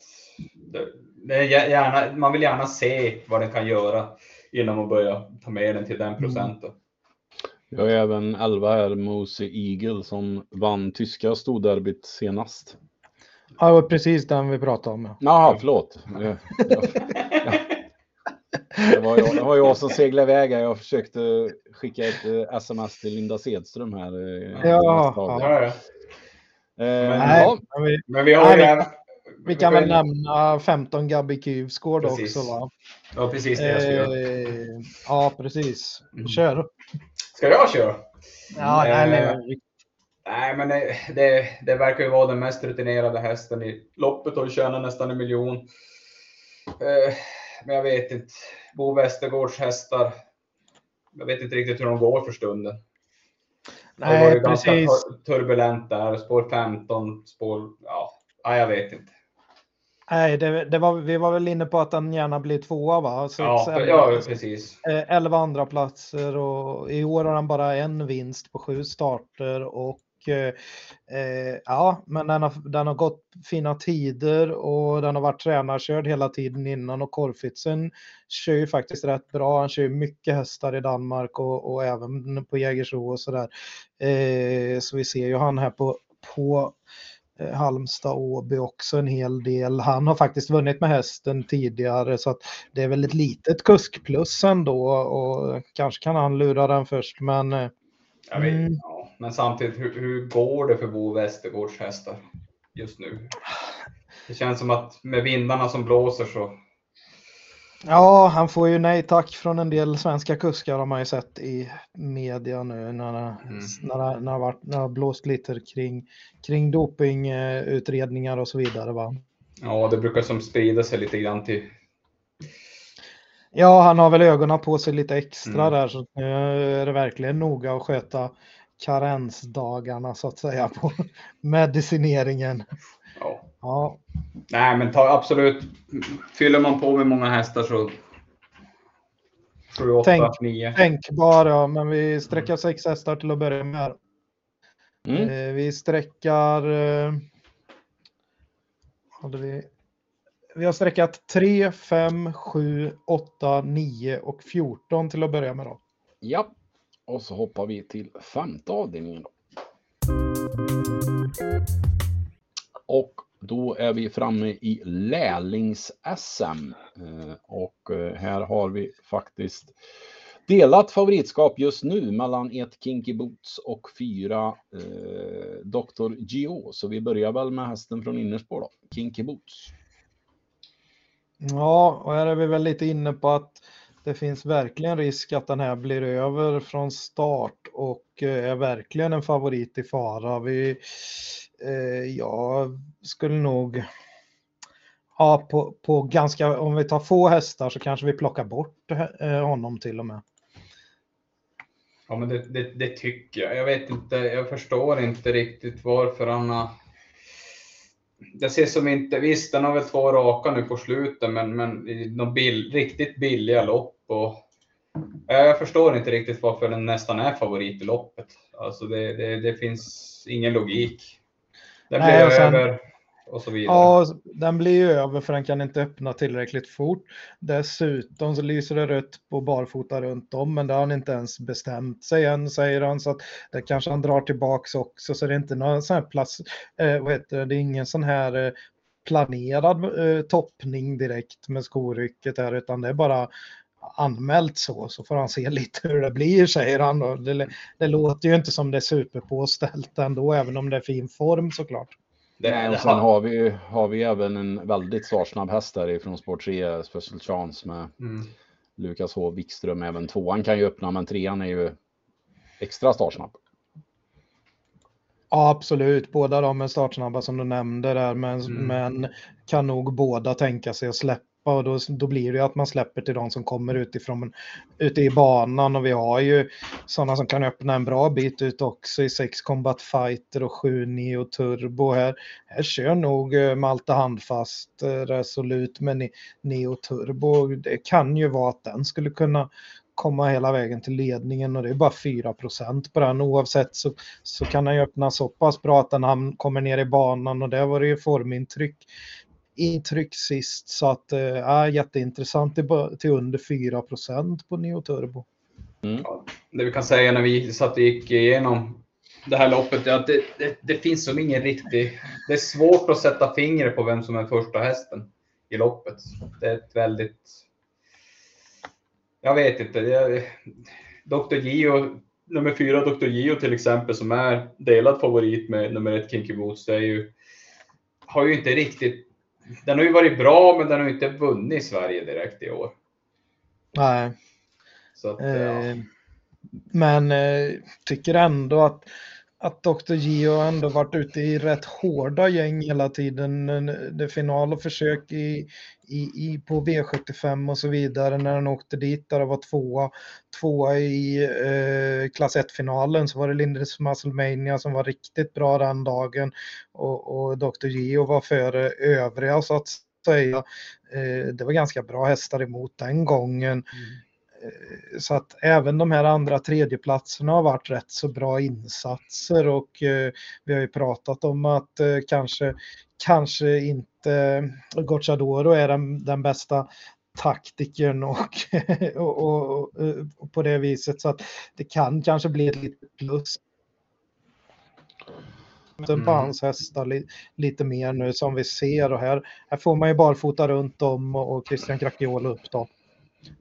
det, gärna, man vill gärna se vad den kan göra innan man börjar ta med den till den procenten. Mm. Jag har även 11 här, Mose Eagle, som vann tyska storderbyt senast. Ja, det var precis den vi pratade om. Förlåt. Ja, ja. Det, var jag, det var jag som seglade iväg här. Jag försökte skicka ett sms till Linda Sedström här. Eh, ja. Eh, men, ja. men vi har. Vi kan väl nämna 15 Gabby Kuvsgård också va? Ja precis det jag ska göra. Eh, ja precis. Mm. Kör. Ska jag köra? Ja, eh, eller... Nej, men det, det, det verkar ju vara den mest rutinerade hästen i loppet och tjänar nästan en miljon. Eh, men jag vet inte. Bo Westergårds hästar. Jag vet inte riktigt hur de går för stunden. det var Nej, ju ganska precis. tur- turbulent där. Spår 15, spår... Ja, ja jag vet inte. Nej, det, det var, vi var väl inne på att den gärna blir tvåa va? Sex, Ja, elva- ja precis. eh, elva andra platser och i år har han bara en vinst på sju starter och eh, eh, ja, men den har, den har gått fina tider och den har varit tränarkörd hela tiden innan och Korfitsen kör ju faktiskt rätt bra. Han kör ju mycket hästar i Danmark och, och även på Jägersro och sådär. Eh, så vi ser ju han här på, på Halmstad Åby också en hel del. Han har faktiskt vunnit med hästen tidigare så att det är väl ett litet kuskplus ändå och kanske kan han lura den först men eh, Jag vet, Mm. ja. Men samtidigt, hur, hur går det för Bo Westergårds hästar just nu? Det känns som att med vindarna som blåser så... ja, han får ju nej tack från en del svenska kuskar har man ju sett i media nu när det, Mm. när det, när det, varit, när det blåst lite kring, kring dopingutredningar och så vidare. Va? Ja, det brukar som sprida sig lite grann till... Ja, han har väl ögonen på sig lite extra Mm. där så nu är det verkligen noga att sköta karensdagarna så att säga på medicineringen. Ja. Nej, men ta, absolut. Fyller man på med många hästar så... 7, 8, Tänk- 9. tänk bara, men vi sträcker sex hästar till att börja med. Mm. Eh, vi sträckar... Eh, hade vi, vi har sträckat 3, 5, 7, 8, 9 och 14 till att börja med. Då. Ja, och så hoppar vi till femte avdelningen. Då. Och då är vi framme i lärlings-SM. Eh, och eh, här har vi faktiskt delat favoritskap just nu mellan ett Kinky Boots och fyra eh, Dr. Gio. Så vi börjar väl med hästen från innerspår då, Kinky Boots. Ja, och här är vi väl lite inne på att det finns verkligen risk att den här blir över från start och eh, är verkligen en favorit i fara. Vi, eh, jag skulle nog, ja, på, på ganska, om vi tar få hästar så kanske vi plockar bort eh, honom till och med. Ja, men det, det, det tycker jag. Jag vet inte, jag förstår inte riktigt varför han har... Det ser som inte, visst den har väl två raka nu på slutet, men, men i de bill, riktigt billiga lopp och... Ja, Jag förstår inte riktigt varför den nästan är favorit i loppet. Alltså det, det, det finns ingen logik. Den Nej, blir och sen- över och så vidare. Ja, den blir ju över för den kan inte öppna tillräckligt fort. Dessutom så lyser det rött på barfota runt om, men det har han inte ens bestämt sig än, säger han. Så att det kanske han drar tillbaks också, så det är inte någon sån här plats, eh, vad heter det, det är ingen sån här eh, planerad eh, toppning direkt med skorycket här, utan det är bara anmält så, så får han se lite hur det blir, säger han. Och det, det låter ju inte som det är superpåställt ändå, även om det är fin form såklart. Det, Nej, och sen har- vi, har vi även en väldigt startsnabb häst där ifrån spår 3, Special Chance med Mm. Lukas H. Wikström. Även tvåan kan ju öppna, men trean är ju extra startsnabb. Ja, absolut. Båda de är startsnabba som du nämnde där, men, Mm. men kan nog båda tänka sig att släppa och då, då blir det ju att man släpper till de som kommer utifrån, ute i banan och vi har ju sådana som kan öppna en bra bit ut också i 6 Combat Fighter och 7 Neo Turbo här. Här kör nog eh, Malte handfast eh, resolut med Neo Turbo. Det kan ju vara att den skulle kunna komma hela vägen till ledningen och det är bara 4% på den. Oavsett så, så kan den ju öppna så pass bra att den kommer ner i banan och där var det ju formintryck intryck sist så att eh, ja, jätteintressant till, till under 4% på Neo Turbo. det vi kan säga när vi satt och gick igenom det här loppet är att det, det, det finns som ingen riktig... Det är svårt att sätta fingret på vem som är första hästen i loppet. Det är ett väldigt... Jag vet inte. Jag, Dr. Gio, nummer fyra Dr. Gio till exempel, som är delad favorit med nummer ett Kinky Boots, det är ju, har ju inte riktigt... Den har ju varit bra, men den har ju inte vunnit i Sverige direkt i år. Nej, Så att, ja. eh, men eh, tycker ändå att att Dr. Gio ändå varit ute i rätt hårda gäng hela tiden. Det final och försök i, i, i, på V75 och så vidare när han åkte dit där det var tvåa, tvåa i eh, klass 1-finalen så var det Lindres Musclemania som var riktigt bra den dagen och, och Dr. Gio var före övriga så att säga. Eh, det var ganska bra hästar emot den gången. Mm. Eh, så att även de här andra tredjeplatserna har varit rätt så bra insatser och eh, vi har ju pratat om att eh, kanske, kanske inte Gocciadoro är den, den bästa taktikern och, och, och, och, på det viset så att det kan kanske bli ett litet plus. Mm. på hans hästar li, lite mer nu som vi ser och här, här får man ju barfota runt om och, och Christian Cracciola upp då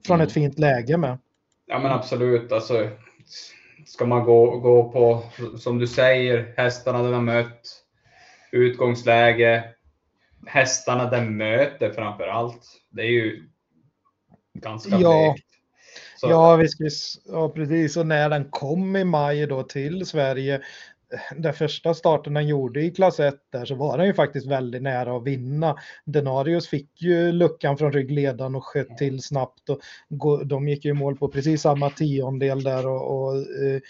från ett fint läge med. Ja men absolut, alltså ska man gå, gå på, som du säger, hästarna den har mött, utgångsläge, hästarna den möter framför allt. Det är ju ganska ja. Ja, visst, ja, precis. Och när den kom i maj då till Sverige den första starten han gjorde i klass 1 där så var han ju faktiskt väldigt nära att vinna. Denarius fick ju luckan från ryggledaren och sköt till snabbt och de gick ju i mål på precis samma tiondel där och, och eh,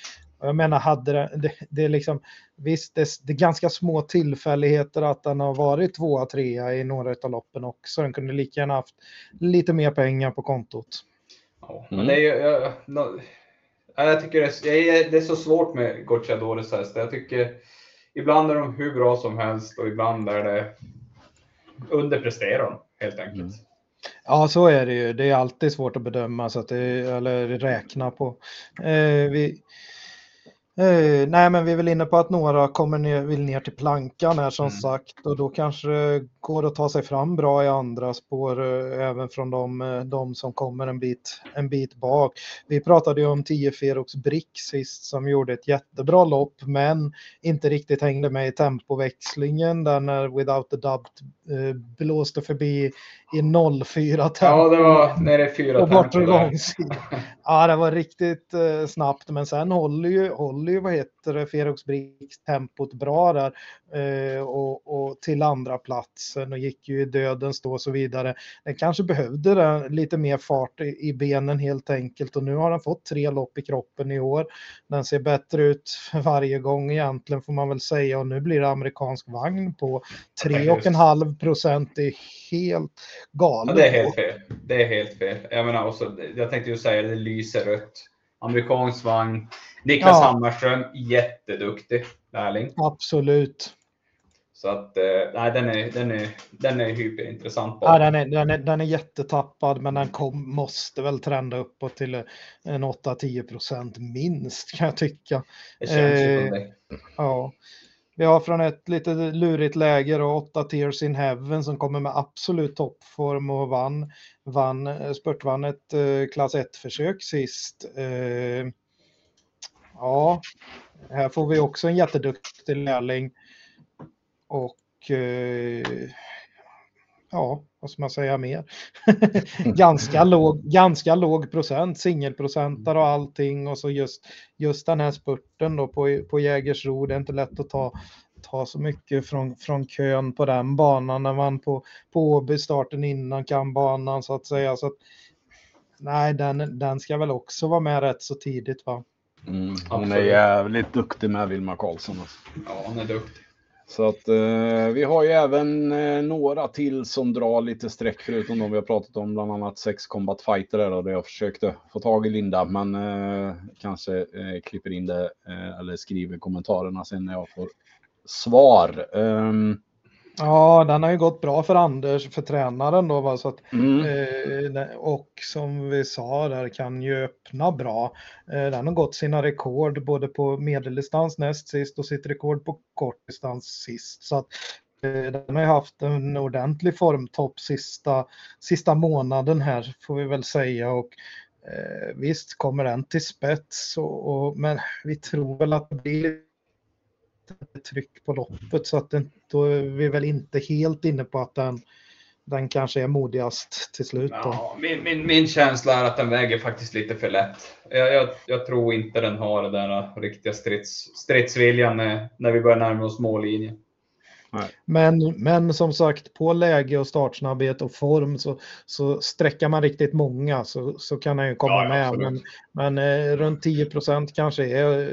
jag menar, hade det, det, det är liksom, visst, det, det, är ganska små tillfälligheter att den har varit tvåa, trea i några av loppen också. Den kunde lika gärna haft lite mer pengar på kontot. Ja, men det är ju, jag, jag tycker det är, det är så svårt med Gocciadores hästar. Jag tycker ibland är de hur bra som helst och ibland är det underpresterar de helt enkelt. Mm. Ja, så är det ju. Det är alltid svårt att bedöma så att det, eller räkna på. Eh, vi, Eh, nej, men vi är väl inne på att några kommer ner, vill ner till plankan här som mm. sagt och då kanske går att ta sig fram bra i andra spår eh, även från de, eh, de, som kommer en bit, en bit bak. Vi pratade ju om 10 Ferox Brick sist som gjorde ett jättebra lopp men inte riktigt hängde med i tempoväxlingen där när Without a Doubt eh, blåste förbi i 04 tempo. Ja, det var nere i 4 tempo. Ja, det var riktigt eh, snabbt men sen håller ju, håller ju vad heter det, Ferox Bricks tempot bra där eh, och, och, till andra platsen och gick ju i dödens då och så vidare. Den kanske behövde det, lite mer fart i, i, benen helt enkelt och nu har den fått tre lopp i kroppen i år. Den ser bättre ut varje gång egentligen får man väl säga och nu blir det amerikansk vagn på 3,5 procent. Det är helt galet. Ja, det är helt fel. Det är helt fel. Jag menar också, jag tänkte ju säga det lyser rött. Amerikansk vagn. Niklas ja. Hammarström, jätteduktig lärling. Absolut. Så att, eh, nej, den är, den är, den är hyperintressant. Ja, den, är, den, är, den är jättetappad, men den kom, måste väl trenda uppåt till en 8-10 procent minst kan jag tycka. Det känns eh, som det. Ja. Vi har från ett lite lurigt läge och 8 Tears in Heaven som kommer med absolut toppform och vann, vann eh, spurtvann ett eh, klass 1-försök sist. Eh, ja, här får vi också en jätteduktig lärling. Och eh, ja, vad ska man säga mer? ganska, låg, ganska låg procent, singelprocentare och allting och så just, just den här spurten då på, på Jägersro, det är inte lätt att ta, ta så mycket från, från kön på den banan när man på, på Åby starten innan kan banan så att säga. Så att, nej, den, den ska väl också vara med rätt så tidigt va? Mm, hon är jävligt duktig med Vilma Karlsson. Alltså. Ja, hon är duktig. Så att eh, vi har ju även eh, några till som drar lite streck förutom de vi har pratat om, bland annat sex combat fighter där, där jag försökte få tag i Linda, men eh, kanske eh, klipper in det eh, eller skriver kommentarerna sen när jag får svar. Um, Ja, den har ju gått bra för Anders, för tränaren då. Va? Så att, mm. eh, och som vi sa, där kan ju öppna bra. Eh, den har gått sina rekord både på medeldistans näst sist och sitt rekord på kortdistans sist. Så att, eh, den har ju haft en ordentlig formtopp sista, sista månaden här får vi väl säga. Och, eh, visst kommer den till spets, och, och, men vi tror väl att det blir tryck på loppet så att den, då är vi väl inte helt inne på att den, den kanske är modigast till slut. Då. Ja, min, min, min känsla är att den väger faktiskt lite för lätt. Jag, jag, jag tror inte den har den där riktiga strids, stridsviljan när, när vi börjar närma oss mållinjen. Men, men som sagt, på läge och startsnabbhet och form så, så sträcker man riktigt många så, så kan han ju komma ja, med. Men, men eh, runt 10 procent kanske är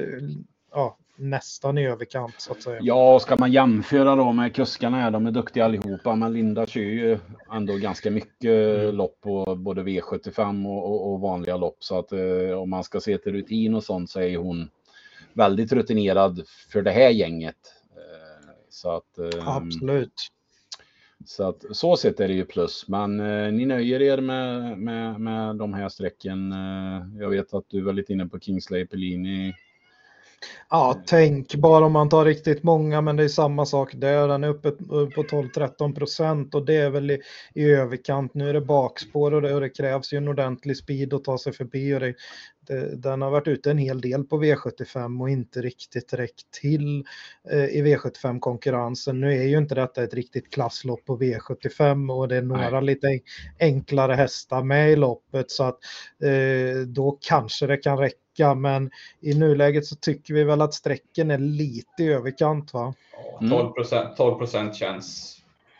ja, nästan i överkant så att säga. Ja, ska man jämföra då med kuskarna här, de är duktiga allihopa, men Linda kör ju ändå ganska mycket mm. lopp på både V75 och, och, och vanliga lopp. Så att eh, om man ska se till rutin och sånt så är hon väldigt rutinerad för det här gänget. Så att, ehm, Absolut. Så att så sett är det ju plus, men eh, ni nöjer er med, med, med de här strecken. Eh, jag vet att du var lite inne på Kingsley Pellini. Ja, tänk bara om man tar riktigt många, men det är samma sak där. Den är uppe på 12-13 procent och det är väl i, i överkant. Nu är det bakspår och det, och det krävs ju en ordentlig speed att ta sig förbi och det, den har varit ute en hel del på V75 och inte riktigt räckt till eh, i V75-konkurrensen. Nu är ju inte detta ett riktigt klasslopp på V75 och det är några Nej. lite enklare hästar med i loppet så att eh, då kanske det kan räcka. Men i nuläget så tycker vi väl att sträcken är lite i överkant va? 12 procent 12 känns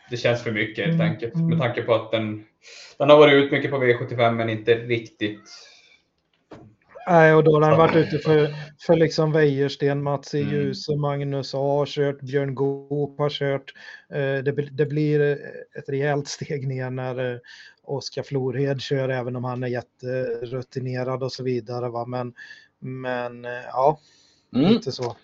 det känns för mycket helt mm. enkelt med tanke på att den, den har varit ut mycket på V75 men inte riktigt Nej, och då har han varit ute för, för liksom Wäjersten, Mats i ljus och Magnus A har kört, Björn Goop har kört. Eh, det, det, blir ett rejält steg ner när eh, Oskar Florhed kör, även om han är jätterutinerad och så vidare. Va? Men, men eh, ja, mm. lite så.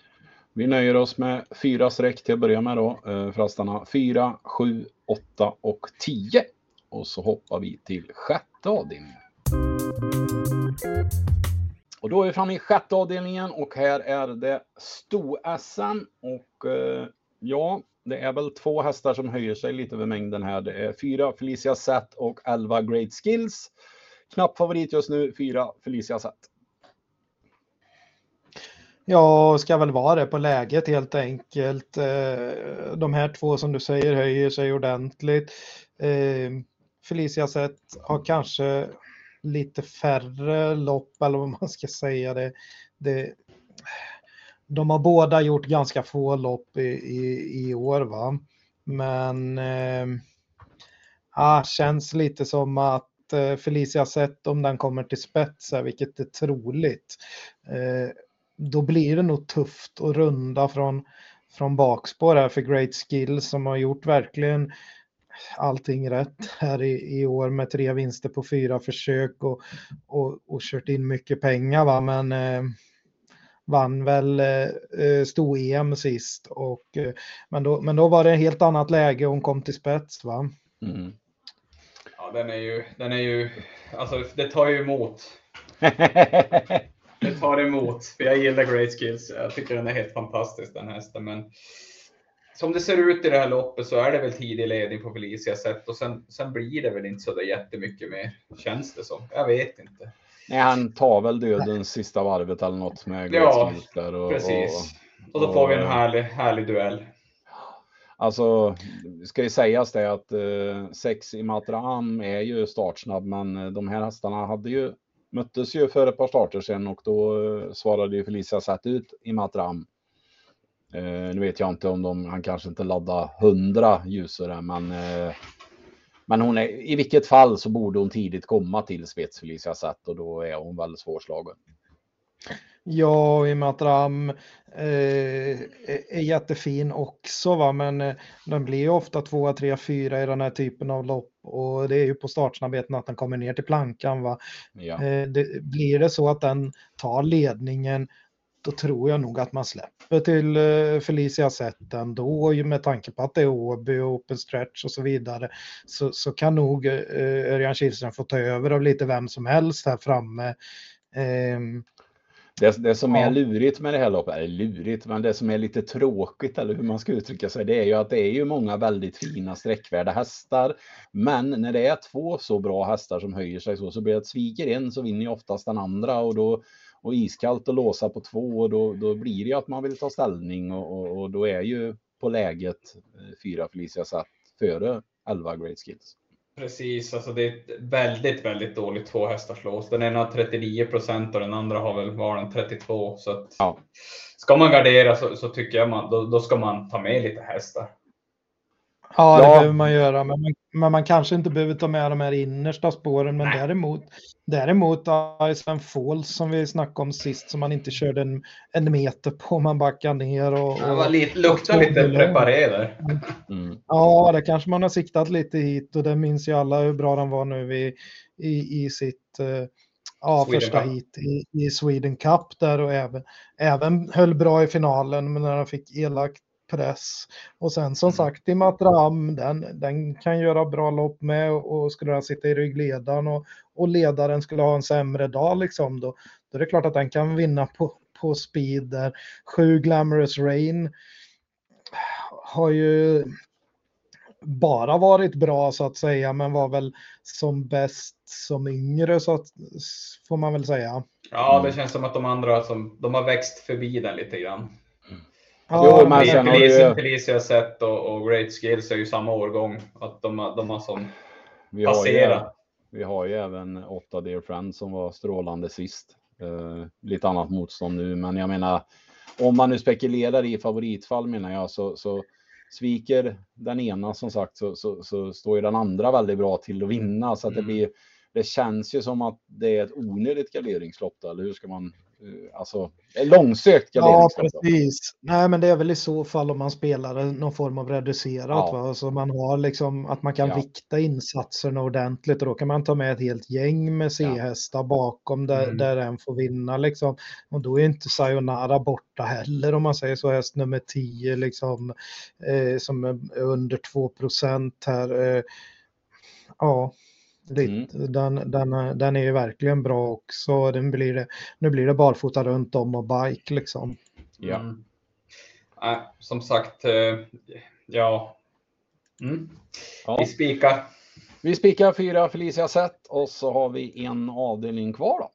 Vi nöjer oss med fyra streck till att börja med då. För att stanna 4, 7, 8 och 10. Och så hoppar vi till sjätte avdelningen. Och då är vi framme i sjätte avdelningen och här är det sto-SM och eh, ja, det är väl två hästar som höjer sig lite över mängden här. Det är fyra Felicia Set och elva Great Skills. Knapp favorit just nu, fyra Felicia Set. Ja, ska väl vara det på läget helt enkelt. Eh, de här två som du säger höjer sig ordentligt. Eh, Felicia Sett har kanske lite färre lopp eller vad man ska säga. Det, det, de har båda gjort ganska få lopp i, i, i år va. Men eh, ah, känns lite som att eh, Felicia sett om den kommer till spets, vilket är troligt. Eh, då blir det nog tufft att runda från, från bakspår här för Great Skills som har gjort verkligen allting rätt här i, i år med tre vinster på fyra försök och, och, och kört in mycket pengar. Va? Men eh, vann väl eh, eh sto-EM sist. Och, eh, men, då, men då var det ett helt annat läge och hon kom till spets. Va? Mm. Ja, den är ju, den är ju, alltså det tar ju emot. det tar emot, för jag gillar Great Skills. Jag tycker den är helt fantastisk den hästen. Men som det ser ut i det här loppet så är det väl tidig ledning på Felicia sätt och sen, sen blir det väl inte så där jättemycket mer, känns det som. Jag vet inte. Nej, han tar väl dödens sista varvet eller något med Ja, och, precis. Och, så får vi en härlig, härlig duell. Alltså, ska ju sägas det att eh, sex i Matram är ju startsnabb, men eh, de här hästarna hade ju möttes ju för ett par starter sedan och då eh, svarade ju Felicia Satt ut i Matram. Eh, nu vet jag inte om de, han kanske inte laddar hundra ljusare, men eh, men hon är, i vilket fall så borde hon tidigt komma till spets Felicia Satt och då är hon väldigt svårslagen. Ja, i och med att Ram eh, är jättefin också, va? men eh, den blir ju ofta 2, 3, 4 i den här typen av lopp och det är ju på startsnabbheten att den kommer ner till plankan. Va? Ja. Eh, det, blir det så att den tar ledningen då tror jag nog att man släpper till eh, Felicia Zet ändå med tanke på att det är Åby och open stretch och så vidare. Så, så kan nog eh, Örjan Kihlström få ta över av lite vem som helst här framme. Eh, det, det, som är lurigt med det här loppet, eller lurigt, men det som är lite tråkigt eller hur man ska uttrycka sig, det är ju att det är ju många väldigt fina sträckvärda hästar. Men när det är två så bra hästar som höjer sig så, så blir det att sviker en så vinner ju oftast den andra och då och iskallt att låsa på två och då, då blir det ju att man vill ta ställning och, och, och då är ju på läget eh, fyra Felicia satt före 11 great skills. Precis, alltså det är ett väldigt, väldigt dåligt två hästars lås. Den ena har 39 procent och den andra har väl var den 32. Så att Ja. ska man gardera så, så tycker jag man, då, då ska man ta med lite hästar. Ja, det Ja. behöver man göra, men man, men man kanske inte behöver ta med de här innersta spåren. Men däremot, däremot Iceland Falls som vi snackade om sist, som man inte körde en, en meter på, man backar ner och... Det var och lite, luktar och lite bilder. preparé. Mm. ja, det kanske man har siktat lite hit och det minns ju alla hur bra den var nu i, i, i sitt eh, ja, Sweden första Cup. hit i, i Sweden Cup där och även, även höll bra i finalen men när han fick elak press. Och sen som Mm. sagt i Matram, den, den kan göra bra lopp med och, skulle den sitta i ryggledaren och, och ledaren skulle ha en sämre dag liksom då, då är det klart att den kan vinna på, på speed där. Sju Glamorous Rain har ju bara varit bra så att säga, men var väl som bäst som yngre så att får man väl säga. Ja, det känns som att de andra som, de har växt förbi den lite grann. Jo, men sen har Felicia, ju- Felicia Sett och, och Great Skills är ju samma årgång. Att de, har- de har som Vi, har ju, passerat. vi har ju även åtta Dear Friends som var strålande sist. Eh, lite annat motstånd nu, men jag menar om man nu spekulerar i favoritfall menar jag så, så sviker den ena som sagt så, så, så står ju den andra väldigt bra till att vinna så att det Mm. blir det känns ju som att det är ett onödigt garderingslopp eller hur ska man alltså ett långsökt Ja, garderingslopp. då. precis. Nej, men det är väl i så fall om man spelar någon form av reducerat, Ja. va? så man har liksom att man kan Ja. vikta insatserna ordentligt och då kan man ta med ett helt gäng med C-hästar bakom där, Mm. där en får vinna liksom. Och då är inte Sayonara borta heller om man säger så, häst nummer 10 liksom eh, som är under 2% här. Eh, ja. Lite, den, den, är- den är ju verkligen bra också. Den blir det, nu blir det barfota runt om och bike liksom. Ja. Mm. Nej, som sagt, eh, ja. Mm. Ja. Vi spikar. Vi spikar fyra Felicia Sett och så har vi en avdelning kvar då.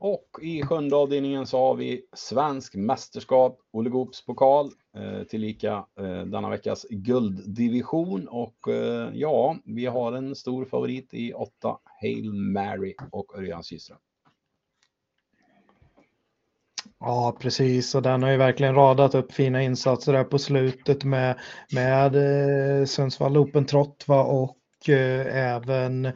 Och i sjunde avdelningen så har vi svensk mästerskap, Olle Goops pokal, eh, tillika eh, denna veckas gulddivision. Och eh, ja, vi har en stor favorit i åtta, Hail Mary och Örjan Kihlström. Ja, precis. Och den har ju verkligen radat upp fina insatser där på slutet med, med eh, Sundsvall Open Trott va? och eh, även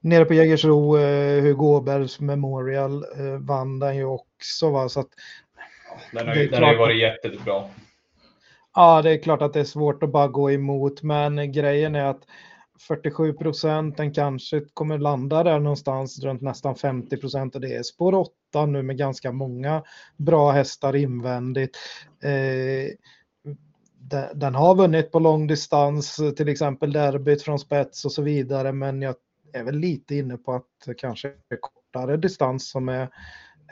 nere på Jägersro, eh, Hugo Åbergs Memorial eh, vann den ju också. Va? Så att, Den har ju, den har ju varit jättebra. ja, det är klart att det är svårt att bara gå emot, men grejen är att 47 procent, den kanske kommer landa där någonstans runt nästan 50 procent och det är spår 8 nu med ganska många bra hästar invändigt. Eh, de- den har vunnit på långdistans, till exempel derbyt från spets och så vidare, men jag är väl lite inne på att kanske kortare distans som är,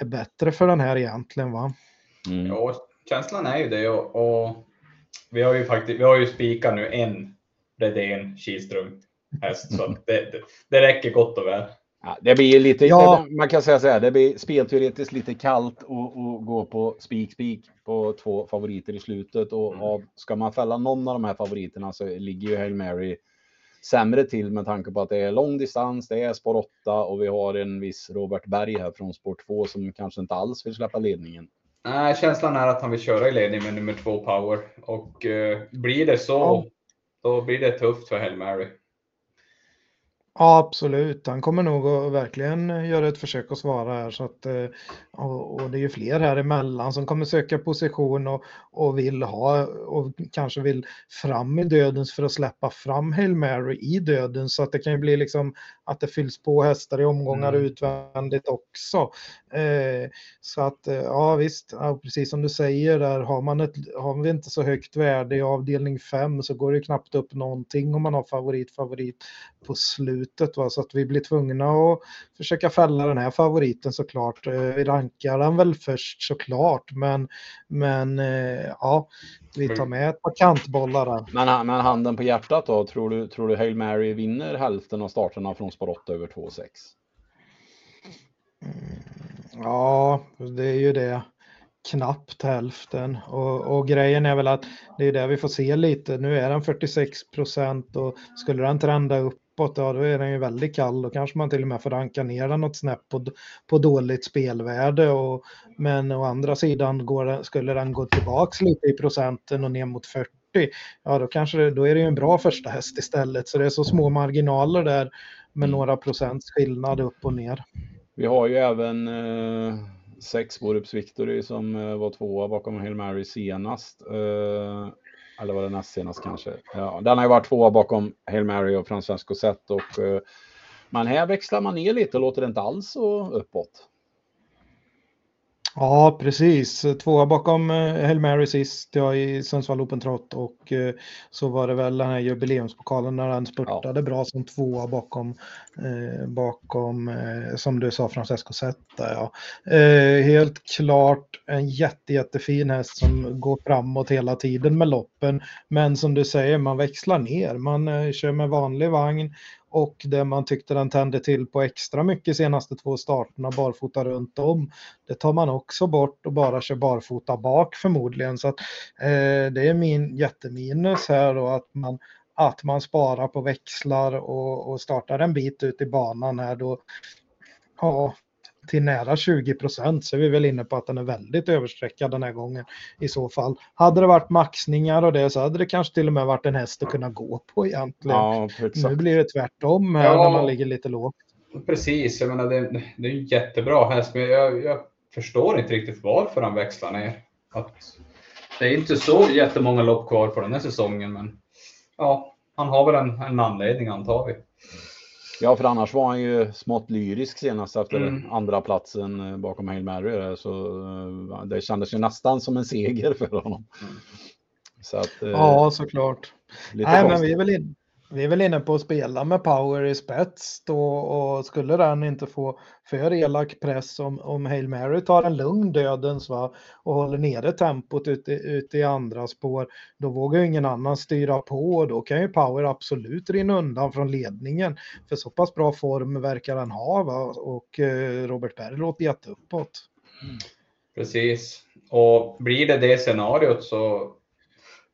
är bättre för den här egentligen. va? Mm. Ja, känslan är ju det och, och vi har ju faktiskt, vi har ju spikat nu en Redén Kihlström häst så det, det, det räcker gott och väl. Ja, det blir lite, Ja. det, man kan säga så här, det blir spelteoretiskt lite kallt att att gå på spik-spik på två favoriter i slutet. Och Mm. av, ska man fälla någon av de här favoriterna så ligger ju Hail Mary sämre till med tanke på att det är lång distans, det är spår 8 och vi har en viss Robert Berg här från spår 2 som kanske inte alls vill släppa ledningen. Nej, känslan är att han vill köra i ledning med nummer två power och eh, blir det så, Ja. då blir det tufft för Hail Mary. Ja, absolut. Han kommer nog att verkligen eh, göra ett försök att svara här. Så att, eh, och, och det är ju fler här emellan som kommer söka position och, och vill ha och kanske vill fram i dödens för att släppa fram Hail Mary i döden. Så att det kan ju bli liksom att det fylls på hästar i omgångar Mm. utvändigt också. Eh, så att eh, ja visst, ja, precis som du säger där, har, man ett, har vi inte så högt värde i avdelning 5 så går det knappt upp någonting om man har favorit, favorit på slutet. Va? Så att vi blir tvungna att försöka fälla den här favoriten såklart. Eh, Vi rankar den väl först såklart, men, men eh, ja, vi tar med ett par kantbollar där. Men, men handen på hjärtat då, tror du, tror du Hail Mary vinner hälften av starterna från spår 8 över 2,6? Mm, ja, det är ju det. knappt hälften. Och, och, grejen är väl att det är det vi får se lite. Nu är den 46 procent och skulle den trenda uppåt, ja då är den ju väldigt kall. Då kanske man till och med får ranka ner den något snäpp på, på dåligt spelvärde. Och, men å andra sidan går skulle den gå tillbaks lite i procenten och ner mot 40 ja då kanske det, då är det ju en bra första häst istället. Så det är så små marginaler där med mm. några procents skillnad upp och ner. Vi har ju även eh, sex Borups Victory som eh, var tvåa bakom Hail Mary senast. Eh, eller var det näst senast kanske? Ja, den har ju varit tvåa bakom Hail Mary och Francesco Zet och eh, men här växlar man ner lite och låter det inte alls så uppåt. Ja, precis. Tvåa bakom eh, Hail Mary sist ja, i Sundsvall Open Trot och eh, så var det väl den här jubileumspokalen när den spurtade ja. bra som tvåa bakom, eh, bakom eh, som du sa, Francesco Zetta. Ja. Eh, helt klart en jätte, jättefin häst som går framåt hela tiden med loppen. Men som du säger, man växlar ner. Man kör med vanlig vagn och det man tyckte den tände till på extra mycket senaste två starterna, barfota runt om, det tar man också bort och bara kör barfota bak förmodligen. Så att, eh, det är min jätteminus här då att man, att man sparar på växlar och, och startar en bit ut i banan här då. Ja, till nära 20 procent så är vi väl inne på att den är väldigt översträckad den här gången i så fall. Hade det varit maxningar och det så hade det kanske till och med varit en häst att kunna gå på egentligen. Ja, nu blir det tvärtom här ja, när man ligger lite lågt. Precis, jag menar det, det är en jättebra häst men jag, jag förstår inte riktigt varför han växlar ner. Att det är inte så jättemånga lopp kvar på den här säsongen men ja, han har väl en, en anledning antar vi. Ja, för annars var han ju smått lyrisk senast efter mm. andra platsen eh, bakom Hail Mary. Så eh, det kändes ju nästan som en seger för honom. Mm. Så att, eh, ja, såklart. Nej, men vi är väl in, vi är väl inne på att spela med power i spets då och skulle den inte få för elak press om, om Hail Mary tar en lugn dödens va, och håller nere tempot ute, ute i andra spår, då vågar ju ingen annan styra på och då kan ju power absolut rinna undan från ledningen. För så pass bra form verkar han ha va? och eh, Robert Berg låter jätteuppåt. Mm. Precis, och blir det det scenariot så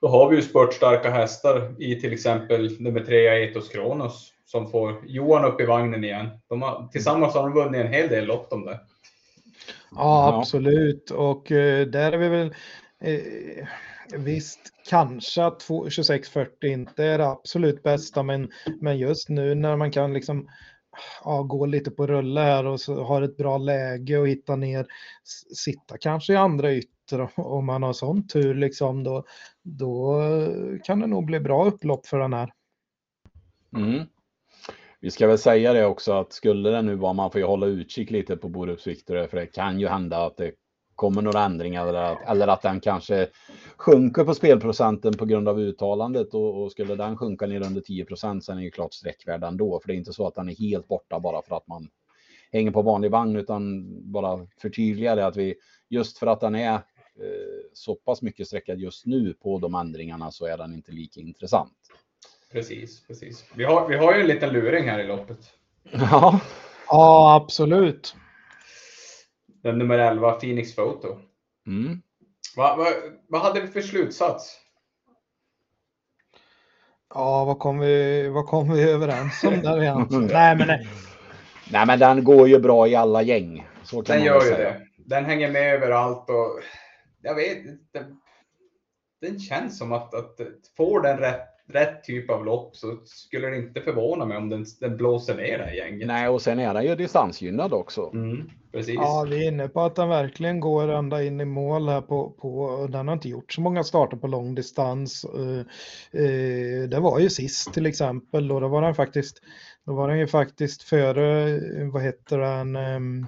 då har vi ju spurtstarka hästar i till exempel nummer tre Etos Kronos som får Johan upp i vagnen igen. De har, tillsammans har de vunnit en hel del lopp om det. Ja, absolut. Och eh, där är vi väl eh, visst kanske att 2640 inte är det absolut bästa, men, men just nu när man kan liksom ja, gå lite på rulle här och så har ett bra läge och hitta ner, sitta kanske i andra ytter om man har sån tur liksom då, då kan det nog bli bra upplopp för den här. Mm. Vi ska väl säga det också att skulle det nu vara, man får ju hålla utkik lite på Borups Victor för det kan ju hända att det kommer några ändringar eller att, eller att den kanske sjunker på spelprocenten på grund av uttalandet och, och skulle den sjunka ner under 10 procent så är ju klart sträckvärd ändå. För det är inte så att den är helt borta bara för att man hänger på vanlig vagn utan bara förtydliga det att vi just för att den är Eh, så pass mycket sträckad just nu på de ändringarna så är den inte lika intressant. Precis, precis. Vi har, vi har ju en liten luring här i loppet. Ja, ja absolut. Den nummer 11, Phoenix Photo. Mm. Va, va, vad hade vi för slutsats? Ja, vad kom vi, vad kom vi överens om där egentligen? nej, men nej. nej, men den går ju bra i alla gäng. Så kan den gör ju det. Den hänger med överallt och jag vet inte. Den känns som att, att får den rätt, rätt typ av lopp så skulle det inte förvåna mig om den, den blåser ner det här gänget. Nej, och sen är den ju distansgynnad också. Mm, precis. Ja, vi är inne på att den verkligen går ända in i mål här på, på den har inte gjort så många starter på lång distans. Uh, uh, det var ju sist till exempel och då var den faktiskt, då var den ju faktiskt före, vad heter den, um,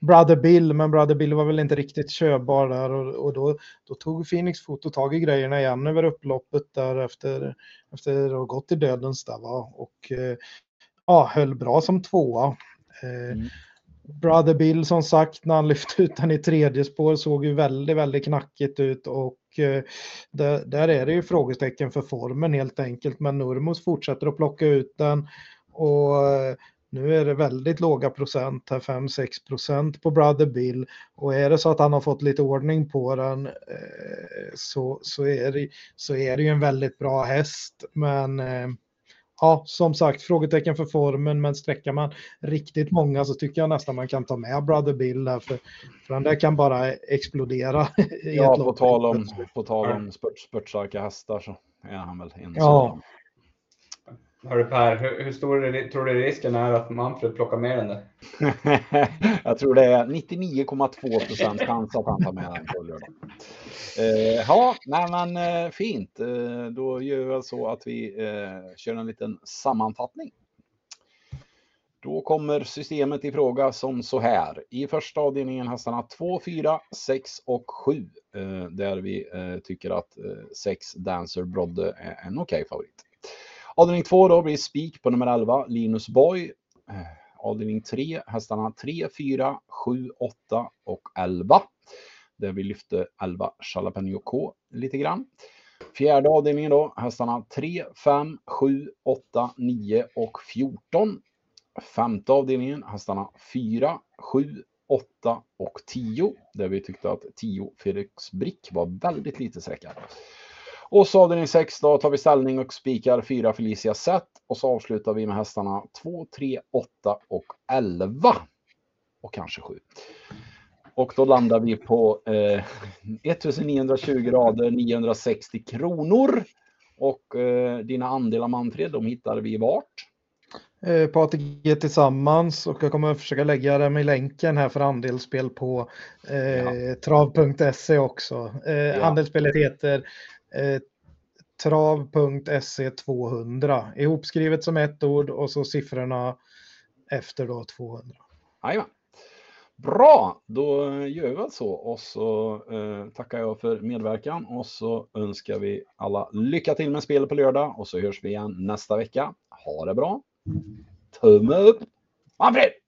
Brother Bill, men Brother Bill var väl inte riktigt körbar där och, och då, då tog Phoenix Foto tag i grejerna igen över upploppet där efter, efter att ha gått i dödens där va? och eh, ja, höll bra som tvåa. Eh, mm. Brother Bill som sagt när han lyfte ut den i tredje spår såg ju väldigt, väldigt knackigt ut och eh, där, där, är det ju frågetecken för formen helt enkelt. Men Nurmos fortsätter att plocka ut den och Nu är det väldigt låga procent här, 5-6 procent på Brother Bill. Och är det så att han har fått lite ordning på den eh, så, så, är det, så är det ju en väldigt bra häst. Men eh, ja, som sagt, frågetecken för formen, men sträcker man riktigt många så tycker jag nästan man kan ta med Brother Bill där, för, för den där kan bara explodera. Ja, på tal om, på tal om spurt, spurtstarka hästar så är han väl en Ja. sådan. Hörru Per, hur, hur stor är, tror du risken är att Manfred plockar med den där? jag tror det är 99,2 procent chans att han tar med den på lördag. Eh, ja, nej men eh, fint. Eh, då gör vi väl så att vi eh, kör en liten sammanfattning. Då kommer systemet i fråga som så här. I första avdelningen hästarna 2, 4, 6 och 7. Eh, där vi eh, tycker att eh, 6 Dancer Brodde är en okej favorit. Avdelning 2 då blir spik på nummer 11, Linus Boy. Eh, avdelning 3, hästarna 3, 4, 7, 8 och 11. Där vi lyfte 11 Jalapeno K lite grann. Fjärde avdelningen då, hästarna 3, 5, 7, 8, 9 och 14. Femte avdelningen, hästarna 4, 7, 8 och 10. Där vi tyckte att 10 Felix Brick var väldigt lite sträckad. Och så avdelning 6 då tar vi ställning och spikar 4 Felicia Zet. Och så avslutar vi med hästarna 2, 3, 8 och 11. Och kanske 7. Och då landar vi på eh, 1920 rader, 960 kronor. Och eh, dina andelar Manfred, de hittar vi vart? eh, på ATG tillsammans och jag kommer att försöka lägga dem i länken här för andelsspel på eh, trav.se också. Eh, Ja. Andelsspelet heter Eh, trav.se 200 ihopskrivet som ett ord och så siffrorna efter då 200. Jajamän. Bra, då gör vi väl så och så eh, tackar jag för medverkan och så önskar vi alla lycka till med spelet på lördag och så hörs vi igen nästa vecka. Ha det bra. Tumme upp. Manfred!